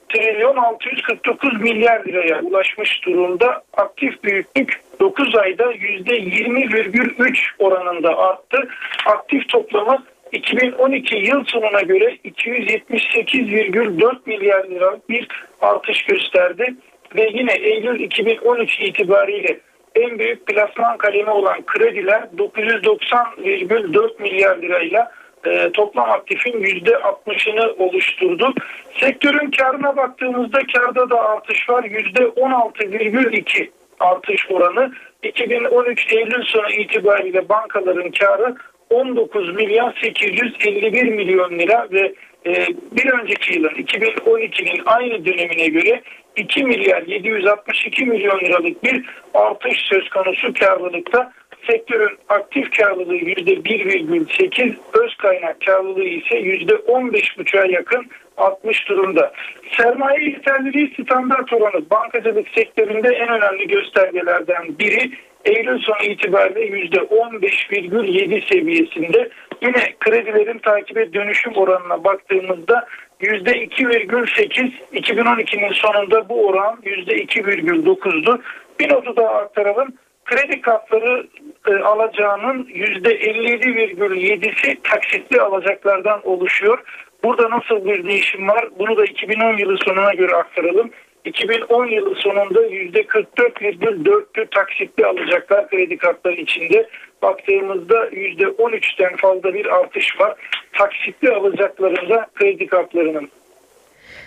trilyon 649 milyar liraya ulaşmış durumda. Aktif büyüklük 9 ayda %20,3 oranında arttı. Aktif toplamı 2012 yıl sonuna göre 278,4 milyar lira bir artış gösterdi ve yine Eylül 2013 itibariyle en büyük plasman kalemi olan krediler 990,4 milyar lirayla e, toplam aktifin %60'ını oluşturdu. Sektörün karına baktığımızda karda da artış var. %16,2 artış oranı. 2013 Eylül sonu itibariyle bankaların karı 19 milyon 851 milyon lira ve e, bir önceki yılın 2012'nin aynı dönemine göre 2 milyar 762 milyon liralık bir artış söz konusu karlılıkta. Sektörün aktif karlılığı %1,8, öz kaynak karlılığı ise %15,5'a yakın artmış durumda. Sermaye yeterliliği standart oranı bankacılık sektöründe en önemli göstergelerden biri. Eylül sonu itibariyle %15,7 seviyesinde. Yine kredilerin takibe dönüşüm oranına baktığımızda %2,8 2012'nin sonunda bu oran %2,9'du. Bir notu daha aktaralım. Kredi kartları e, alacağının %57,7'si taksitli alacaklardan oluşuyor. Burada nasıl bir değişim var? Bunu da 2010 yılı sonuna göre aktaralım. 2010 yılı sonunda %44,4'lü taksitli alacaklar kredi kartları içinde. Baktığımızda %13'ten fazla bir artış var. Taksitli alacaklarında kredi kartlarının.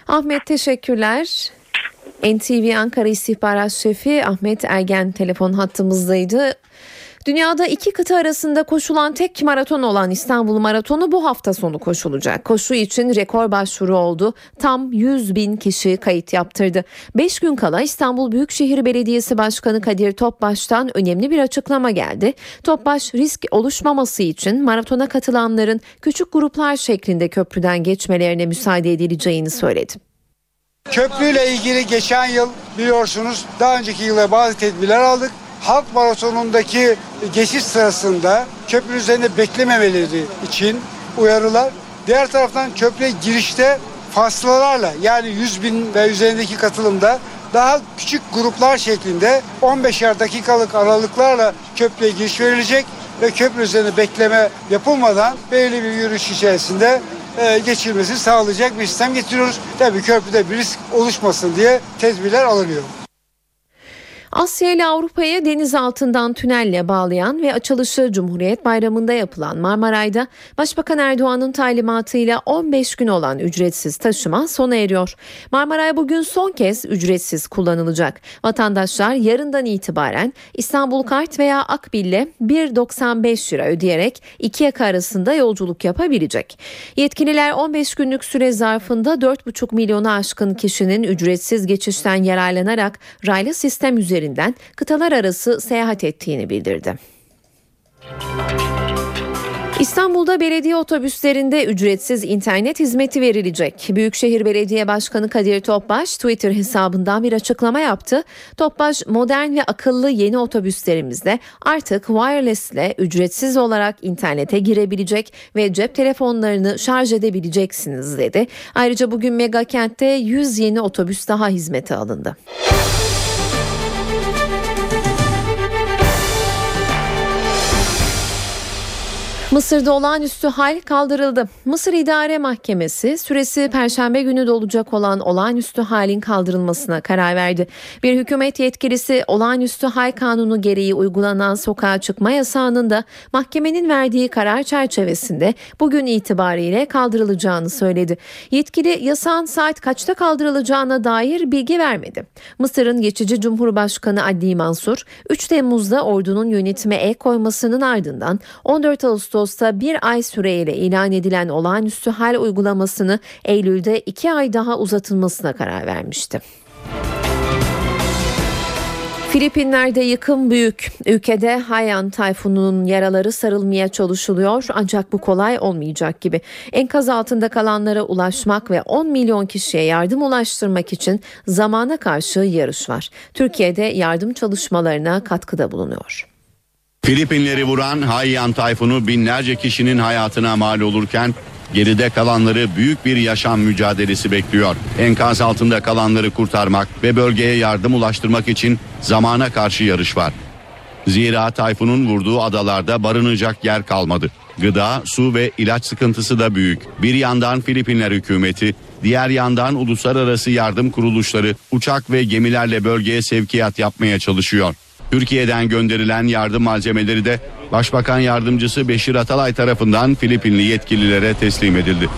Ahmet teşekkürler. NTV Ankara İstihbarat Şefi Ahmet Ergen telefon hattımızdaydı. Dünyada iki kıta arasında koşulan tek maraton olan İstanbul Maratonu bu hafta sonu koşulacak. Koşu için rekor başvuru oldu. Tam 100 bin kişi kayıt yaptırdı. 5 gün kala İstanbul Büyükşehir Belediyesi Başkanı Kadir Topbaş'tan önemli bir açıklama geldi. Topbaş risk oluşmaması için maratona katılanların küçük gruplar şeklinde köprüden geçmelerine müsaade edileceğini söyledi. Köprüyle ilgili geçen yıl biliyorsunuz daha önceki yılda bazı tedbirler aldık. Halk maratonundaki geçiş sırasında köprü üzerinde beklememeleri için uyarılar. Diğer taraftan köprüye girişte faslalarla yani 100 bin ve üzerindeki katılımda daha küçük gruplar şeklinde 15'er dakikalık aralıklarla köprüye giriş verilecek ve köprü üzerinde bekleme yapılmadan belirli bir yürüyüş içerisinde e, geçilmesi sağlayacak bir sistem getiriyoruz. Tabii köprüde bir risk oluşmasın diye tedbirler alınıyor. Asya ile Avrupa'yı deniz altından tünelle bağlayan ve açılışı Cumhuriyet Bayramı'nda yapılan Marmaray'da Başbakan Erdoğan'ın talimatıyla 15 gün olan ücretsiz taşıma sona eriyor. Marmaray bugün son kez ücretsiz kullanılacak. Vatandaşlar yarından itibaren İstanbul Kart veya Akbil'le 1.95 lira ödeyerek iki yaka arasında yolculuk yapabilecek. Yetkililer 15 günlük süre zarfında 4,5 milyonu aşkın kişinin ücretsiz geçişten yararlanarak raylı sistem üzerinde üzerinden kıtalar arası seyahat ettiğini bildirdi. İstanbul'da belediye otobüslerinde ücretsiz internet hizmeti verilecek. Büyükşehir Belediye Başkanı Kadir Topbaş Twitter hesabından bir açıklama yaptı. Topbaş modern ve akıllı yeni otobüslerimizde artık wireless ile ücretsiz olarak internete girebilecek ve cep telefonlarını şarj edebileceksiniz dedi. Ayrıca bugün Mega Kent'te 100 yeni otobüs daha hizmete alındı. Mısır'da olağanüstü hal kaldırıldı. Mısır İdare Mahkemesi süresi perşembe günü dolacak olan olağanüstü halin kaldırılmasına karar verdi. Bir hükümet yetkilisi olağanüstü hal kanunu gereği uygulanan sokağa çıkma yasağının da mahkemenin verdiği karar çerçevesinde bugün itibariyle kaldırılacağını söyledi. Yetkili yasağın saat kaçta kaldırılacağına dair bilgi vermedi. Mısır'ın geçici Cumhurbaşkanı Adli Mansur 3 Temmuz'da ordunun yönetime el koymasının ardından 14 Ağustos Ağustos'ta bir ay süreyle ilan edilen olağanüstü hal uygulamasını Eylül'de iki ay daha uzatılmasına karar vermişti. Filipinler'de yıkım büyük. Ülkede Haiyan tayfununun yaraları sarılmaya çalışılıyor ancak bu kolay olmayacak gibi. Enkaz altında kalanlara ulaşmak ve 10 milyon kişiye yardım ulaştırmak için zamana karşı yarış var. Türkiye'de yardım çalışmalarına katkıda bulunuyor. Filipinleri vuran Haiyan tayfunu binlerce kişinin hayatına mal olurken geride kalanları büyük bir yaşam mücadelesi bekliyor. Enkaz altında kalanları kurtarmak ve bölgeye yardım ulaştırmak için zamana karşı yarış var. Zira tayfunun vurduğu adalarda barınacak yer kalmadı. Gıda, su ve ilaç sıkıntısı da büyük. Bir yandan Filipinler hükümeti, diğer yandan uluslararası yardım kuruluşları uçak ve gemilerle bölgeye sevkiyat yapmaya çalışıyor. Türkiye'den gönderilen yardım malzemeleri de Başbakan Yardımcısı Beşir Atalay tarafından Filipinli yetkililere teslim edildi.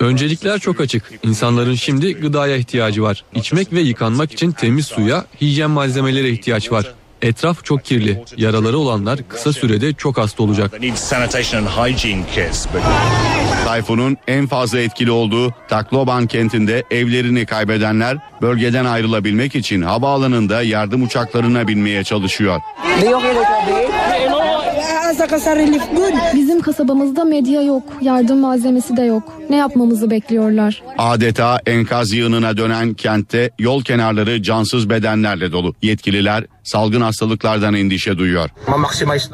Öncelikler çok açık. İnsanların şimdi gıdaya ihtiyacı var. İçmek ve yıkanmak için temiz suya, hijyen malzemelere ihtiyaç var. Etraf çok kirli. Yaraları olanlar kısa sürede çok hasta olacak. Tayfunun en fazla etkili olduğu Tacloban kentinde evlerini kaybedenler bölgeden ayrılabilmek için havaalanında yardım uçaklarına binmeye çalışıyor. Bizim kasabamızda medya yok, yardım malzemesi de yok. Ne yapmamızı bekliyorlar? Adeta enkaz yığınına dönen kentte yol kenarları cansız bedenlerle dolu. Yetkililer salgın hastalıklardan endişe duyuyor.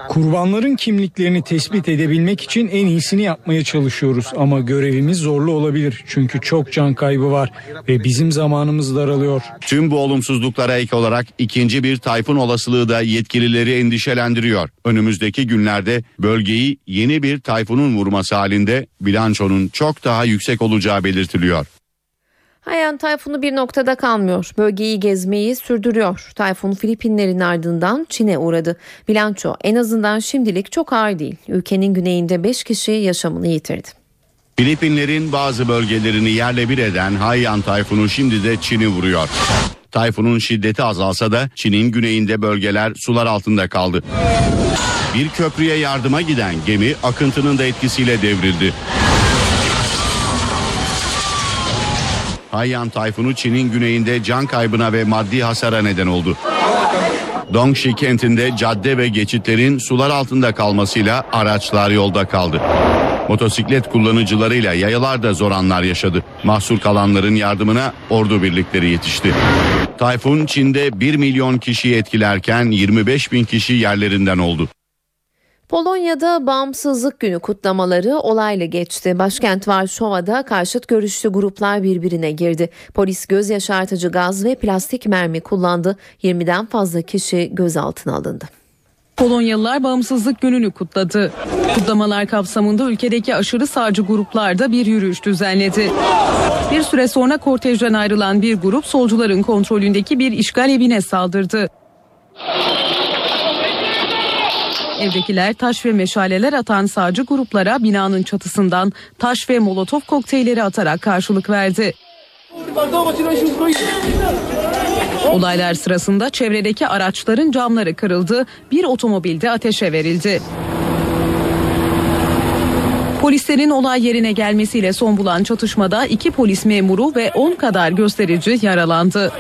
Kurbanların kimliklerini tespit edebilmek için en iyisini yapmaya çalışıyoruz ama görevimiz zorlu olabilir. Çünkü çok can kaybı var ve bizim zamanımız daralıyor. Tüm bu olumsuzluklara ek olarak ikinci bir tayfun olasılığı da yetkilileri endişelendiriyor. Önümüzdeki günlerde bölgeyi yeni bir tayfunun vurması halinde bilançonun çok daha yüksek olacağı belirtiliyor. Haiyan tayfunu bir noktada kalmıyor. Bölgeyi gezmeyi sürdürüyor. Tayfun Filipinlerin ardından Çin'e uğradı. Bilanço en azından şimdilik çok ağır değil. Ülkenin güneyinde 5 kişi yaşamını yitirdi. Filipinlerin bazı bölgelerini yerle bir eden Haiyan tayfunu şimdi de Çin'i vuruyor. Tayfunun şiddeti azalsa da Çin'in güneyinde bölgeler sular altında kaldı. Bir köprüye yardıma giden gemi akıntının da etkisiyle devrildi. Haiyan tayfunu Çin'in güneyinde can kaybına ve maddi hasara neden oldu. Dongxi kentinde cadde ve geçitlerin sular altında kalmasıyla araçlar yolda kaldı. Motosiklet kullanıcılarıyla yayalar da zor anlar yaşadı. Mahsur kalanların yardımına ordu birlikleri yetişti. Tayfun Çin'de 1 milyon kişiyi etkilerken 25 bin kişi yerlerinden oldu. Polonya'da Bağımsızlık Günü kutlamaları olayla geçti. Başkent Varşova'da karşıt görüşlü gruplar birbirine girdi. Polis göz yaşartıcı gaz ve plastik mermi kullandı. 20'den fazla kişi gözaltına alındı. Polonyalılar bağımsızlık gününü kutladı. Kutlamalar kapsamında ülkedeki aşırı sağcı gruplar da bir yürüyüş düzenledi. Bir süre sonra kortejden ayrılan bir grup solcuların kontrolündeki bir işgal evine saldırdı. Evdekiler taş ve meşaleler atan sağcı gruplara binanın çatısından taş ve molotof kokteylleri atarak karşılık verdi. Olaylar sırasında çevredeki araçların camları kırıldı, bir otomobilde ateşe verildi. Polislerin olay yerine gelmesiyle son bulan çatışmada iki polis memuru ve 10 kadar gösterici yaralandı.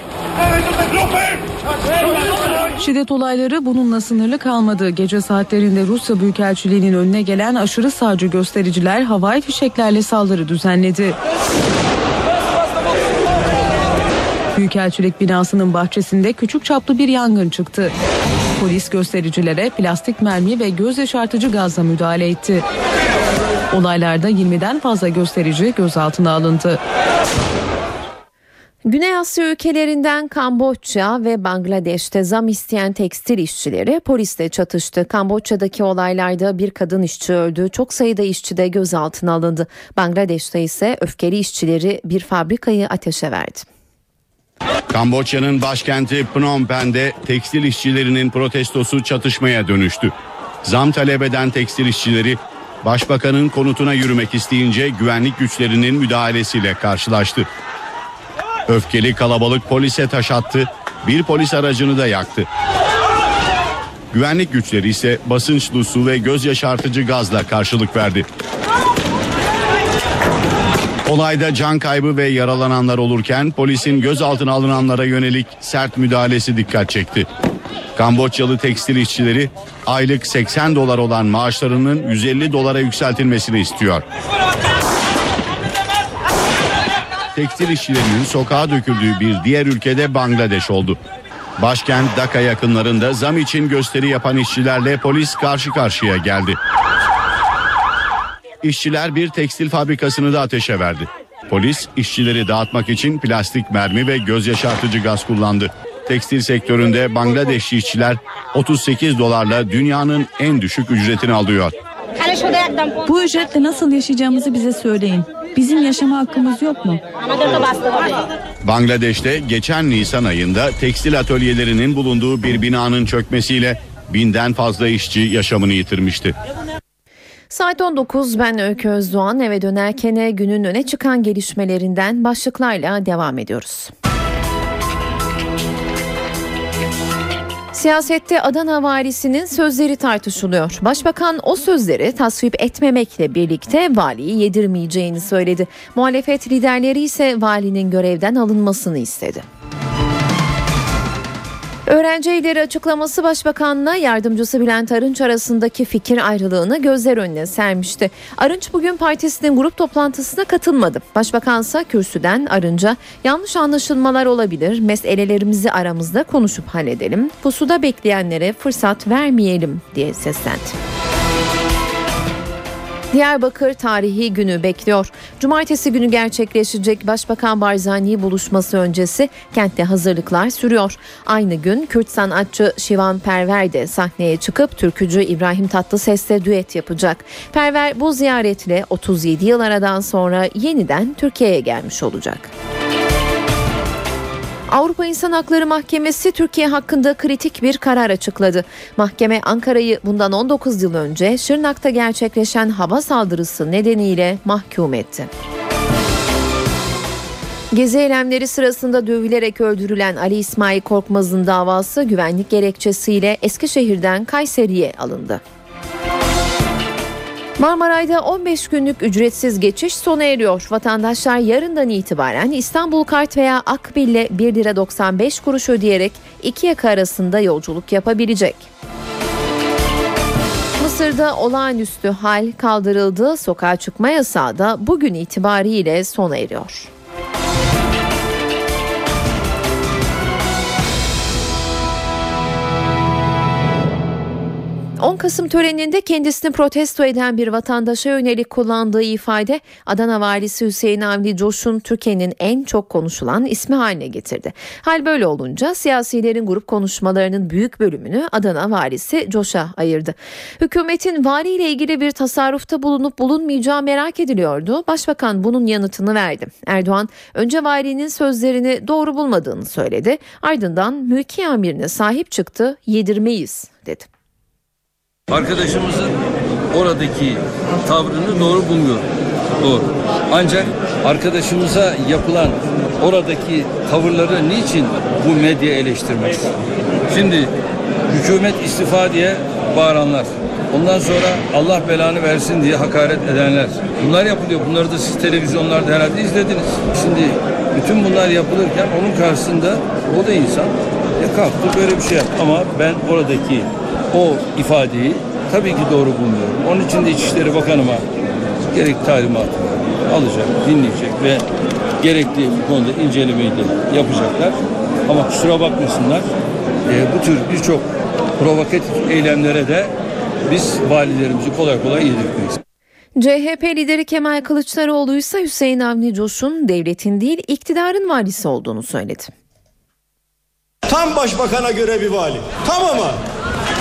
Şiddet olayları bununla sınırlı kalmadı. Gece saatlerinde Rusya Büyükelçiliği'nin önüne gelen aşırı sağcı göstericiler havai fişeklerle saldırı düzenledi. Büyükelçilik binasının bahçesinde küçük çaplı bir yangın çıktı. Polis göstericilere plastik mermi ve göz yaşartıcı gazla müdahale etti. Olaylarda 20'den fazla gösterici gözaltına alındı. Güney Asya ülkelerinden Kamboçya ve Bangladeş'te zam isteyen tekstil işçileri polisle çatıştı. Kamboçya'daki olaylarda bir kadın işçi öldü. Çok sayıda işçi de gözaltına alındı. Bangladeş'te ise öfkeli işçileri bir fabrikayı ateşe verdi. Kamboçya'nın başkenti Phnom Penh'de tekstil işçilerinin protestosu çatışmaya dönüştü. Zam talep eden tekstil işçileri başbakanın konutuna yürümek isteyince güvenlik güçlerinin müdahalesiyle karşılaştı. Öfkeli kalabalık polise taş attı, bir polis aracını da yaktı. Güvenlik güçleri ise basınçlı su ve göz yaşartıcı gazla karşılık verdi. Olayda can kaybı ve yaralananlar olurken polisin gözaltına alınanlara yönelik sert müdahalesi dikkat çekti. Kamboçyalı tekstil işçileri aylık 80 dolar olan maaşlarının 150 dolara yükseltilmesini istiyor. Tekstil işçilerinin sokağa döküldüğü bir diğer ülkede Bangladeş oldu. Başkent Dhaka yakınlarında zam için gösteri yapan işçilerle polis karşı karşıya geldi. İşçiler bir tekstil fabrikasını da ateşe verdi. Polis işçileri dağıtmak için plastik mermi ve göz yaşartıcı gaz kullandı. Tekstil sektöründe Bangladeşli işçiler 38 dolarla dünyanın en düşük ücretini alıyor. Bu ücretle nasıl yaşayacağımızı bize söyleyin. Bizim yaşama hakkımız yok mu? Bangladeş'te geçen Nisan ayında tekstil atölyelerinin bulunduğu bir binanın çökmesiyle binden fazla işçi yaşamını yitirmişti. Saat 19 ben Öykü Özdoğan eve dönerken günün öne çıkan gelişmelerinden başlıklarla devam ediyoruz. Siyasette Adana valisinin sözleri tartışılıyor. Başbakan o sözleri tasvip etmemekle birlikte valiyi yedirmeyeceğini söyledi. Muhalefet liderleri ise valinin görevden alınmasını istedi. Öğrenci Evleri açıklaması Başbakan'la yardımcısı Bülent Arınç arasındaki fikir ayrılığını gözler önüne sermişti. Arınç bugün partisinin grup toplantısına katılmadı. Başbakansa kürsüden Arınç'a yanlış anlaşılmalar olabilir, meselelerimizi aramızda konuşup halledelim, pusuda bekleyenlere fırsat vermeyelim diye seslendi. Diyarbakır tarihi günü bekliyor. Cumartesi günü gerçekleşecek Başbakan Barzani buluşması öncesi kentte hazırlıklar sürüyor. Aynı gün Kürt sanatçı Şivan Perver de sahneye çıkıp türkücü İbrahim Tatlıses'le düet yapacak. Perver bu ziyaretle 37 yıl aradan sonra yeniden Türkiye'ye gelmiş olacak. Avrupa İnsan Hakları Mahkemesi Türkiye hakkında kritik bir karar açıkladı. Mahkeme Ankara'yı bundan 19 yıl önce Şırnak'ta gerçekleşen hava saldırısı nedeniyle mahkum etti. Gezi eylemleri sırasında dövülerek öldürülen Ali İsmail Korkmaz'ın davası güvenlik gerekçesiyle Eskişehir'den Kayseri'ye alındı. Marmaray'da 15 günlük ücretsiz geçiş sona eriyor. Vatandaşlar yarından itibaren İstanbul Kart veya Akbil'le 1 lira 95 kuruş ödeyerek iki yaka arasında yolculuk yapabilecek. Mısır'da olağanüstü hal kaldırıldı. Sokağa çıkma yasağı da bugün itibariyle sona eriyor. 10 Kasım töreninde kendisini protesto eden bir vatandaşa yönelik kullandığı ifade Adana valisi Hüseyin Avni Coş'un Türkiye'nin en çok konuşulan ismi haline getirdi. Hal böyle olunca siyasilerin grup konuşmalarının büyük bölümünü Adana valisi Coş'a ayırdı. Hükümetin valiyle ilgili bir tasarrufta bulunup bulunmayacağı merak ediliyordu. Başbakan bunun yanıtını verdi. Erdoğan önce valinin sözlerini doğru bulmadığını söyledi. Ardından mülki amirine sahip çıktı yedirmeyiz dedi. Arkadaşımızın oradaki tavrını doğru bulmuyorum. Doğru. Ancak arkadaşımıza yapılan oradaki tavırları niçin bu medya eleştirmez? Şimdi hükümet istifa diye bağıranlar. Ondan sonra Allah belanı versin diye hakaret edenler. Bunlar yapılıyor. Bunları da siz televizyonlarda herhalde izlediniz. Şimdi bütün bunlar yapılırken onun karşısında o da insan. E kalktı böyle bir şey yaptı. Ama ben oradaki o ifadeyi tabii ki doğru bulmuyorum. Onun için de İçişleri Bakanıma gerek talimatı alacak, dinleyecek ve gerekli bu konuda incelemeyi de yapacaklar. Ama kusura bakmasınlar e, bu tür birçok provokatif eylemlere de biz valilerimizi kolay kolay yedirtmeyiz. CHP lideri Kemal Kılıçdaroğlu ise Hüseyin Avni Coş'un devletin değil iktidarın valisi olduğunu söyledi. Tam başbakana göre bir vali. Tam ama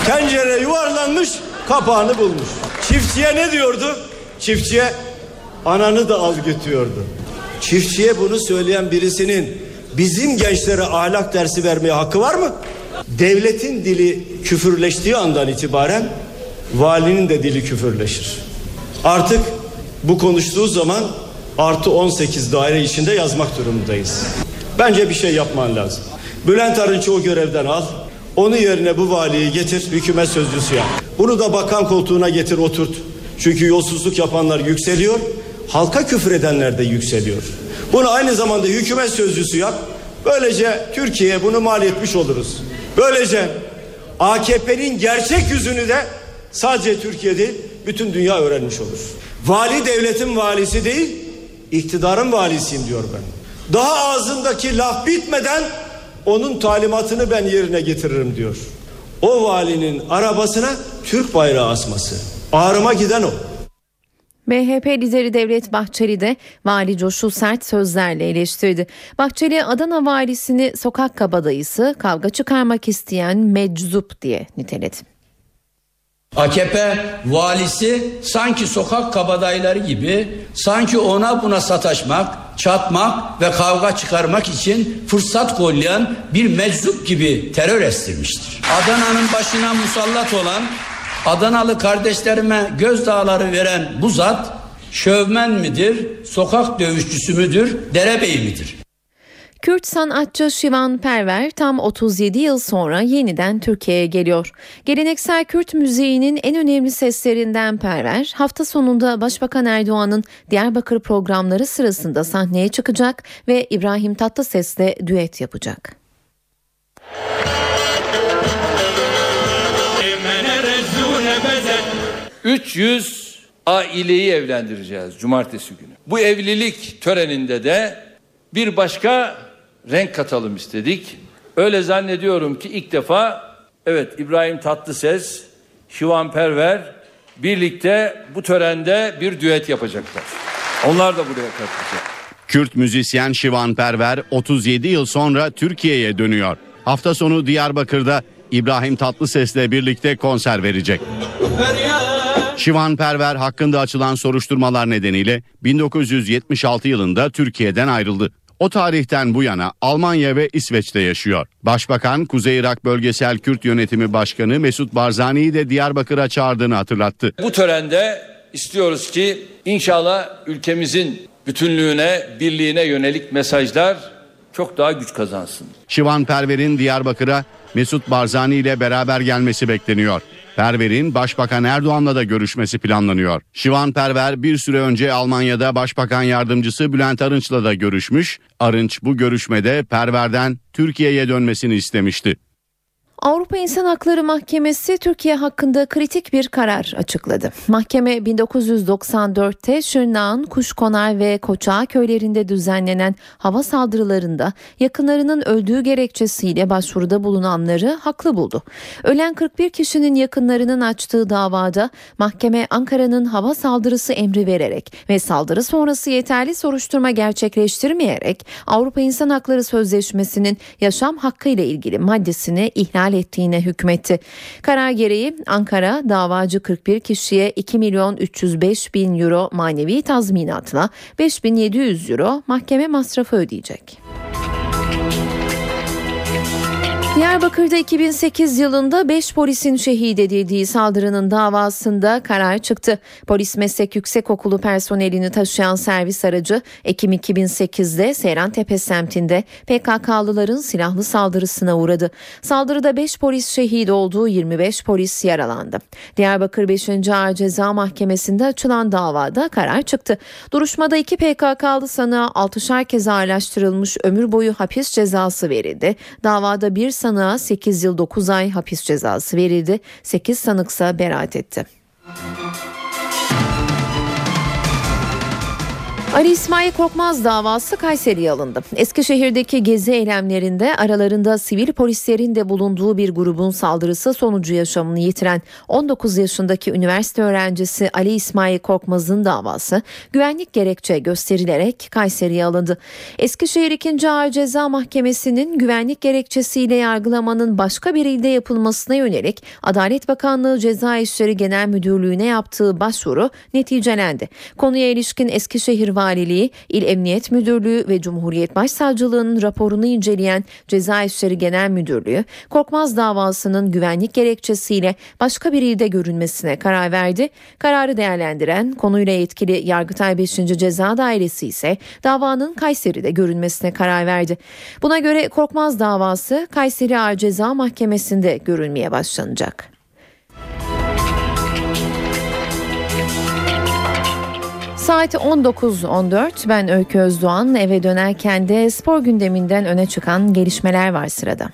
tencere yuvarlanmış kapağını bulmuş. Çiftçiye ne diyordu? Çiftçiye ananı da al götürüyordu. Çiftçiye bunu söyleyen birisinin bizim gençlere ahlak dersi vermeye hakkı var mı? Devletin dili küfürleştiği andan itibaren valinin de dili küfürleşir. Artık bu konuştuğu zaman artı 18 daire içinde yazmak durumundayız. Bence bir şey yapman lazım. Bülent Arınç'ı o görevden al. Onu yerine bu valiyi getir hükümet sözcüsü yap. Bunu da bakan koltuğuna getir oturt. Çünkü yolsuzluk yapanlar yükseliyor. Halka küfür edenler de yükseliyor. Bunu aynı zamanda hükümet sözcüsü yap. Böylece Türkiye'ye bunu mal etmiş oluruz. Böylece AKP'nin gerçek yüzünü de sadece Türkiye değil bütün dünya öğrenmiş olur. Vali devletin valisi değil iktidarın valisiyim diyor ben. Daha ağzındaki laf bitmeden onun talimatını ben yerine getiririm diyor. O valinin arabasına Türk bayrağı asması. Ağrıma giden o. MHP lideri Devlet Bahçeli de vali Coş'u sert sözlerle eleştirdi. Bahçeli Adana valisini sokak kabadayısı, kavga çıkarmak isteyen meczup diye niteledi. AKP valisi sanki sokak kabadayıları gibi sanki ona buna sataşmak, çatmak ve kavga çıkarmak için fırsat kollayan bir meczup gibi terör estirmiştir. Adana'nın başına musallat olan Adanalı kardeşlerime gözdağları veren bu zat şövmen midir, sokak dövüşçüsü müdür, derebey midir? Kürt sanatçı Şivan Perver tam 37 yıl sonra yeniden Türkiye'ye geliyor. Geleneksel Kürt müziğinin en önemli seslerinden Perver hafta sonunda Başbakan Erdoğan'ın Diyarbakır programları sırasında sahneye çıkacak ve İbrahim Tatlıses'le düet yapacak. 300 aileyi evlendireceğiz cumartesi günü. Bu evlilik töreninde de bir başka renk katalım istedik. Öyle zannediyorum ki ilk defa evet İbrahim Tatlıses, Şivan Perver birlikte bu törende bir düet yapacaklar. Onlar da buraya katılacak. Kürt müzisyen Şivan Perver 37 yıl sonra Türkiye'ye dönüyor. Hafta sonu Diyarbakır'da İbrahim Tatlıses'le birlikte konser verecek. Şivan Perver hakkında açılan soruşturmalar nedeniyle 1976 yılında Türkiye'den ayrıldı. O tarihten bu yana Almanya ve İsveç'te yaşıyor. Başbakan Kuzey Irak Bölgesel Kürt Yönetimi Başkanı Mesut Barzani'yi de Diyarbakır'a çağırdığını hatırlattı. Bu törende istiyoruz ki inşallah ülkemizin bütünlüğüne, birliğine yönelik mesajlar çok daha güç kazansın. Şivan Perver'in Diyarbakır'a Mesut Barzani ile beraber gelmesi bekleniyor. Perver'in Başbakan Erdoğan'la da görüşmesi planlanıyor. Şivan Perver bir süre önce Almanya'da Başbakan Yardımcısı Bülent Arınç'la da görüşmüş. Arınç bu görüşmede Perver'den Türkiye'ye dönmesini istemişti. Avrupa İnsan Hakları Mahkemesi Türkiye hakkında kritik bir karar açıkladı. Mahkeme 1994'te Şırnak'ın Kuşkonar ve Koçağı köylerinde düzenlenen hava saldırılarında yakınlarının öldüğü gerekçesiyle başvuruda bulunanları haklı buldu. Ölen 41 kişinin yakınlarının açtığı davada mahkeme Ankara'nın hava saldırısı emri vererek ve saldırı sonrası yeterli soruşturma gerçekleştirmeyerek Avrupa İnsan Hakları Sözleşmesi'nin yaşam hakkı ile ilgili maddesini ihlal ettiğine hükmetti. Karar gereği Ankara davacı 41 kişiye 2 milyon 305 bin euro manevi tazminatla 5700 euro mahkeme masrafı ödeyecek. Diyarbakır'da 2008 yılında 5 polisin şehit edildiği saldırının davasında karar çıktı. Polis Meslek Yüksekokulu personelini taşıyan servis aracı Ekim 2008'de Seyrantepe semtinde PKK'lıların silahlı saldırısına uğradı. Saldırıda 5 polis şehit olduğu 25 polis yaralandı. Diyarbakır 5. Ağır Ceza Mahkemesi'nde açılan davada karar çıktı. Duruşmada iki PKK'lı sanığa 6'şar kez ağırlaştırılmış ömür boyu hapis cezası verildi. Davada bir sanığa 8 yıl 9 ay hapis cezası verildi. 8 sanıksa beraat etti. Ali İsmail Korkmaz davası Kayseri'ye alındı. Eskişehir'deki gezi eylemlerinde aralarında sivil polislerin de bulunduğu bir grubun saldırısı sonucu yaşamını yitiren 19 yaşındaki üniversite öğrencisi Ali İsmail Korkmaz'ın davası güvenlik gerekçe gösterilerek Kayseri'ye alındı. Eskişehir 2. Ağır Ceza Mahkemesi'nin güvenlik gerekçesiyle yargılamanın başka bir ilde yapılmasına yönelik Adalet Bakanlığı Ceza İşleri Genel Müdürlüğü'ne yaptığı başvuru neticelendi. Konuya ilişkin Eskişehir Valiliği, İl Emniyet Müdürlüğü ve Cumhuriyet Başsavcılığı'nın raporunu inceleyen Ceza İşleri Genel Müdürlüğü, Korkmaz davasının güvenlik gerekçesiyle başka bir ilde görünmesine karar verdi. Kararı değerlendiren konuyla yetkili Yargıtay 5. Ceza Dairesi ise davanın Kayseri'de görünmesine karar verdi. Buna göre Korkmaz davası Kayseri Ağır Ceza Mahkemesi'nde görülmeye başlanacak. Saat 19.14 ben Öykü Özdoğan eve dönerken de spor gündeminden öne çıkan gelişmeler var sırada.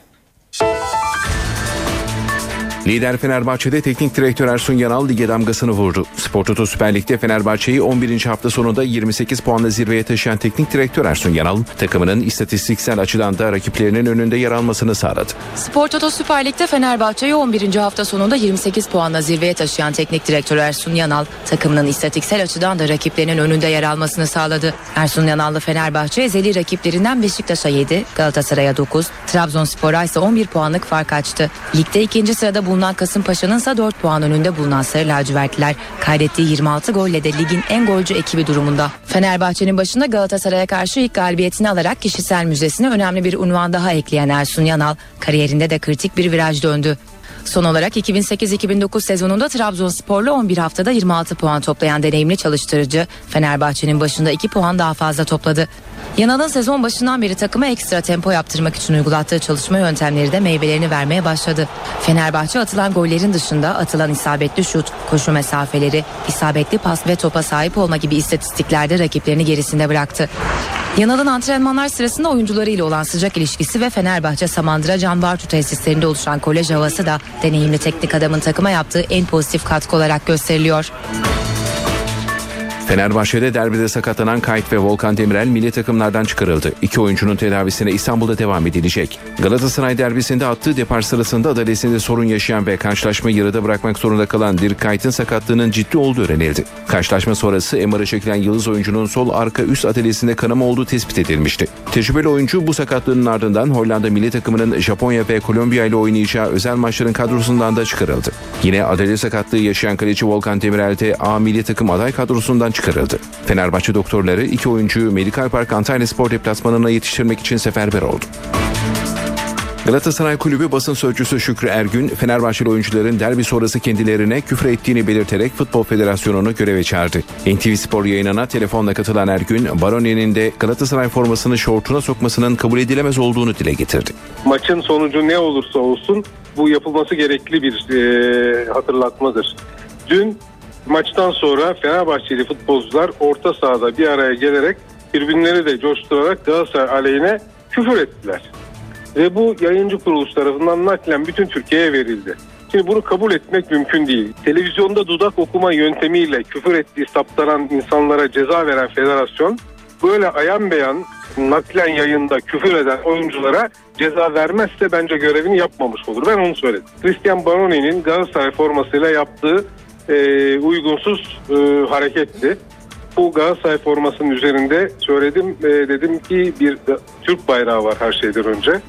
Lider Fenerbahçe'de teknik direktör Ersun Yanal lige damgasını vurdu. Spor Toto Süper Lig'de Fenerbahçe'yi 11. hafta sonunda 28 puanla zirveye taşıyan teknik direktör Ersun Yanal, takımının istatistiksel açıdan da rakiplerinin önünde yer almasını sağladı. Spor Toto Süper Lig'de Fenerbahçe'yi 11. hafta sonunda 28 puanla zirveye taşıyan teknik direktör Ersun Yanal, takımının istatistiksel açıdan da rakiplerinin önünde yer almasını sağladı. Ersun Yanal'lı Fenerbahçe ezeli rakiplerinden Beşiktaş'a 7, Galatasaray'a 9, Trabzonspor'a ise 11 puanlık fark açtı. Ligde ikinci sırada bulunan Kasımpaşa'nın ise 4 puan önünde bulunan Sarı Lacivertliler kaydettiği 26 golle de ligin en golcü ekibi durumunda. Fenerbahçe'nin başında Galatasaray'a karşı ilk galibiyetini alarak kişisel müzesine önemli bir unvan daha ekleyen Ersun Yanal kariyerinde de kritik bir viraj döndü. Son olarak 2008-2009 sezonunda Trabzonspor'la 11 haftada 26 puan toplayan deneyimli çalıştırıcı Fenerbahçe'nin başında 2 puan daha fazla topladı. Yanal'ın sezon başından beri takıma ekstra tempo yaptırmak için uygulattığı çalışma yöntemleri de meyvelerini vermeye başladı. Fenerbahçe atılan gollerin dışında atılan isabetli şut, koşu mesafeleri, isabetli pas ve topa sahip olma gibi istatistiklerde rakiplerini gerisinde bıraktı. Yanal'ın antrenmanlar sırasında oyuncularıyla olan sıcak ilişkisi ve Fenerbahçe Samandıra Can Bartu tesislerinde oluşan kolej havası da deneyimli teknik adamın takıma yaptığı en pozitif katkı olarak gösteriliyor. Fenerbahçe'de derbide sakatlanan Kayt ve Volkan Demirel milli takımlardan çıkarıldı. İki oyuncunun tedavisine İstanbul'da devam edilecek. Galatasaray derbisinde attığı depar sırasında adalesinde sorun yaşayan ve karşılaşmayı yarıda bırakmak zorunda kalan Dirk Kayt'ın sakatlığının ciddi olduğu öğrenildi. Karşılaşma sonrası MR'a çekilen Yıldız oyuncunun sol arka üst adalesinde kanama olduğu tespit edilmişti. Tecrübeli oyuncu bu sakatlığının ardından Hollanda milli takımının Japonya ve Kolombiya ile oynayacağı özel maçların kadrosundan da çıkarıldı. Yine adale sakatlığı yaşayan kaleci Volkan Demirel de A milli takım aday kadrosundan çıkarıldı çıkarıldı. Fenerbahçe doktorları iki oyuncuyu Medikal Park Antalya Spor deplasmanına yetiştirmek için seferber oldu. Galatasaray Kulübü basın sözcüsü Şükrü Ergün, Fenerbahçeli oyuncuların derbi sonrası kendilerine küfür ettiğini belirterek Futbol Federasyonu'nu göreve çağırdı. NTV Spor yayınına telefonla katılan Ergün, Baroni'nin de Galatasaray formasını şortuna sokmasının kabul edilemez olduğunu dile getirdi. Maçın sonucu ne olursa olsun bu yapılması gerekli bir e, hatırlatmadır. Dün maçtan sonra Fenerbahçeli futbolcular orta sahada bir araya gelerek tribünleri de coşturarak Galatasaray aleyhine küfür ettiler. Ve bu yayıncı kuruluş tarafından naklen bütün Türkiye'ye verildi. Şimdi bunu kabul etmek mümkün değil. Televizyonda dudak okuma yöntemiyle küfür ettiği saptanan insanlara ceza veren federasyon böyle ayan beyan naklen yayında küfür eden oyunculara ceza vermezse bence görevini yapmamış olur. Ben onu söyledim. Christian Baroni'nin Galatasaray formasıyla yaptığı e, uygunsuz e, hareketti. Bu Galatasaray formasının üzerinde söyledim e, dedim ki bir Türk bayrağı var her şeyden önce.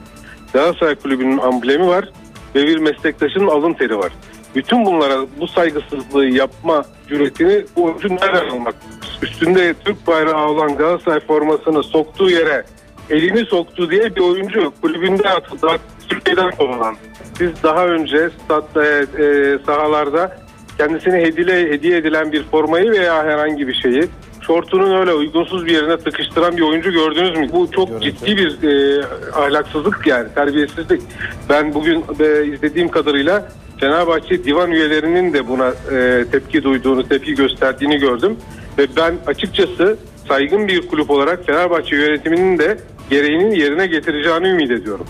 Galatasaray Kulübü'nün amblemi var ve bir meslektaşının alın teri var. Bütün bunlara bu saygısızlığı yapma cüretini bu oyuncu nereden almak? Üstünde Türk bayrağı olan Galatasaray formasını soktuğu yere elini soktu diye bir oyuncu kulübünde atıldı. Türkiye'den kovulan. Siz daha önce statta, e, e, sahalarda kendisine hediye, hediye edilen bir formayı veya herhangi bir şeyi şortunun öyle uygunsuz bir yerine tıkıştıran bir oyuncu gördünüz mü? Bu çok ciddi bir e, ahlaksızlık yani terbiyesizlik. Ben bugün e, izlediğim kadarıyla Fenerbahçe divan üyelerinin de buna e, tepki duyduğunu, tepki gösterdiğini gördüm. Ve ben açıkçası saygın bir kulüp olarak Fenerbahçe yönetiminin de gereğinin yerine getireceğini ümit ediyorum.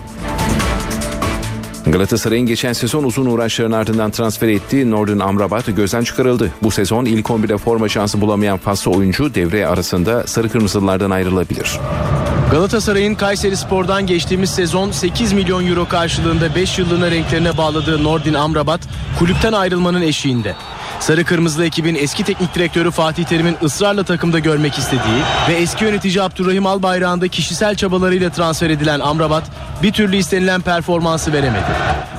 Galatasaray'ın geçen sezon uzun uğraşların ardından transfer ettiği Nordin Amrabat gözden çıkarıldı. Bu sezon ilk 11'de forma şansı bulamayan faslı oyuncu devre arasında sarı kırmızılardan ayrılabilir. Galatasaray'ın Kayseri Spor'dan geçtiğimiz sezon 8 milyon euro karşılığında 5 yıllığına renklerine bağladığı Nordin Amrabat kulüpten ayrılmanın eşiğinde. Sarı Kırmızılı ekibin eski teknik direktörü Fatih Terim'in ısrarla takımda görmek istediği ve eski yönetici Abdurrahim Albayrak'ın da kişisel çabalarıyla transfer edilen Amrabat bir türlü istenilen performansı veremedi.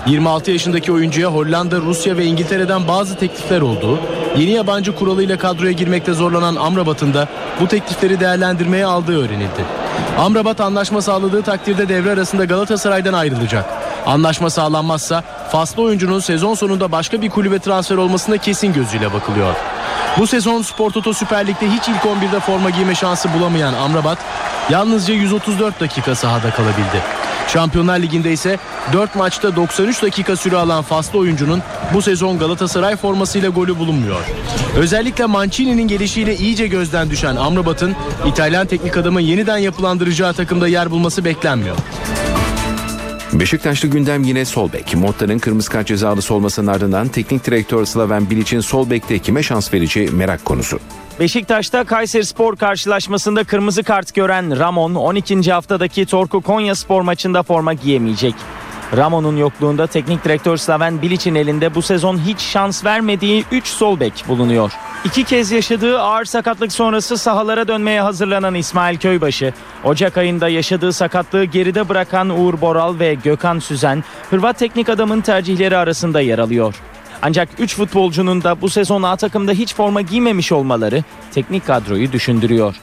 26 yaşındaki oyuncuya Hollanda, Rusya ve İngiltere'den bazı teklifler oldu. Yeni yabancı kuralıyla kadroya girmekte zorlanan Amrabat'ın da bu teklifleri değerlendirmeye aldığı öğrenildi. Amrabat anlaşma sağladığı takdirde devre arasında Galatasaray'dan ayrılacak. Anlaşma sağlanmazsa faslı oyuncunun sezon sonunda başka bir kulübe transfer olmasına kesin gözüyle bakılıyor. Bu sezon Spor Toto Süper Lig'de hiç ilk 11'de forma giyme şansı bulamayan Amrabat yalnızca 134 dakika sahada kalabildi. Şampiyonlar Ligi'nde ise 4 maçta 93 dakika süre alan faslı oyuncunun bu sezon Galatasaray formasıyla golü bulunmuyor. Özellikle Mancini'nin gelişiyle iyice gözden düşen Amrabat'ın İtalyan teknik adamı yeniden yapılandıracağı takımda yer bulması beklenmiyor. Beşiktaşlı gündem yine sol bek. Motta'nın kırmızı kart cezalısı olmasının ardından teknik direktör Slaven Bilic'in sol bekte kime şans vereceği merak konusu. Beşiktaş'ta Kayseri Spor karşılaşmasında kırmızı kart gören Ramon 12. haftadaki Torku Konya Spor maçında forma giyemeyecek. Ramon'un yokluğunda teknik direktör Slaven Bilic'in elinde bu sezon hiç şans vermediği 3 sol bek bulunuyor. İki kez yaşadığı ağır sakatlık sonrası sahalara dönmeye hazırlanan İsmail Köybaşı, Ocak ayında yaşadığı sakatlığı geride bırakan Uğur Boral ve Gökhan Süzen, Hırvat teknik adamın tercihleri arasında yer alıyor. Ancak 3 futbolcunun da bu sezon A takımda hiç forma giymemiş olmaları teknik kadroyu düşündürüyor.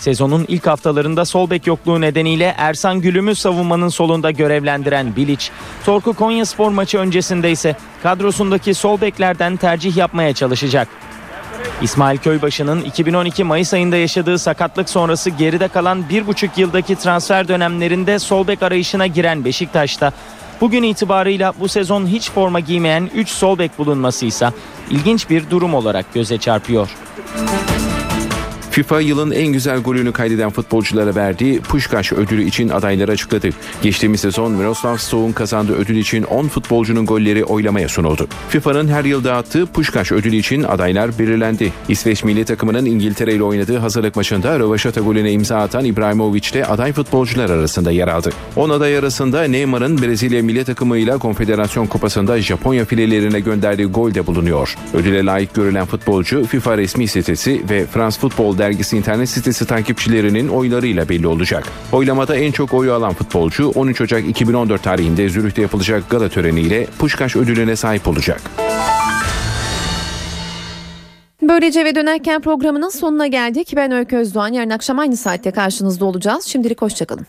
Sezonun ilk haftalarında sol bek yokluğu nedeniyle Ersan Gülüm'ü savunmanın solunda görevlendiren Bilic, Torku Konya Spor maçı öncesinde ise kadrosundaki sol beklerden tercih yapmaya çalışacak. İsmail Köybaşı'nın 2012 Mayıs ayında yaşadığı sakatlık sonrası geride kalan bir buçuk yıldaki transfer dönemlerinde sol bek arayışına giren Beşiktaş'ta bugün itibarıyla bu sezon hiç forma giymeyen 3 sol bek bulunması ise ilginç bir durum olarak göze çarpıyor. FIFA yılın en güzel golünü kaydeden futbolculara verdiği Puşkaş ödülü için adayları açıkladı. Geçtiğimiz sezon Miroslav Stoğ'un kazandığı ödül için 10 futbolcunun golleri oylamaya sunuldu. FIFA'nın her yıl dağıttığı Puşkaş ödülü için adaylar belirlendi. İsveç milli takımının İngiltere ile oynadığı hazırlık maçında rövaşata golüne imza atan İbrahimovic de aday futbolcular arasında yer aldı. 10 aday arasında Neymar'ın Brezilya milli takımıyla Konfederasyon Kupası'nda Japonya filelerine gönderdiği gol de bulunuyor. Ödüle layık görülen futbolcu FIFA resmi sitesi ve France Football dergisi internet sitesi takipçilerinin oylarıyla belli olacak. Oylamada en çok oyu alan futbolcu 13 Ocak 2014 tarihinde Zürih'te yapılacak gala töreniyle Puşkaş ödülüne sahip olacak. Böylece ve dönerken programının sonuna geldik. Ben Öykü Özdoğan. Yarın akşam aynı saatte karşınızda olacağız. Şimdilik hoşçakalın.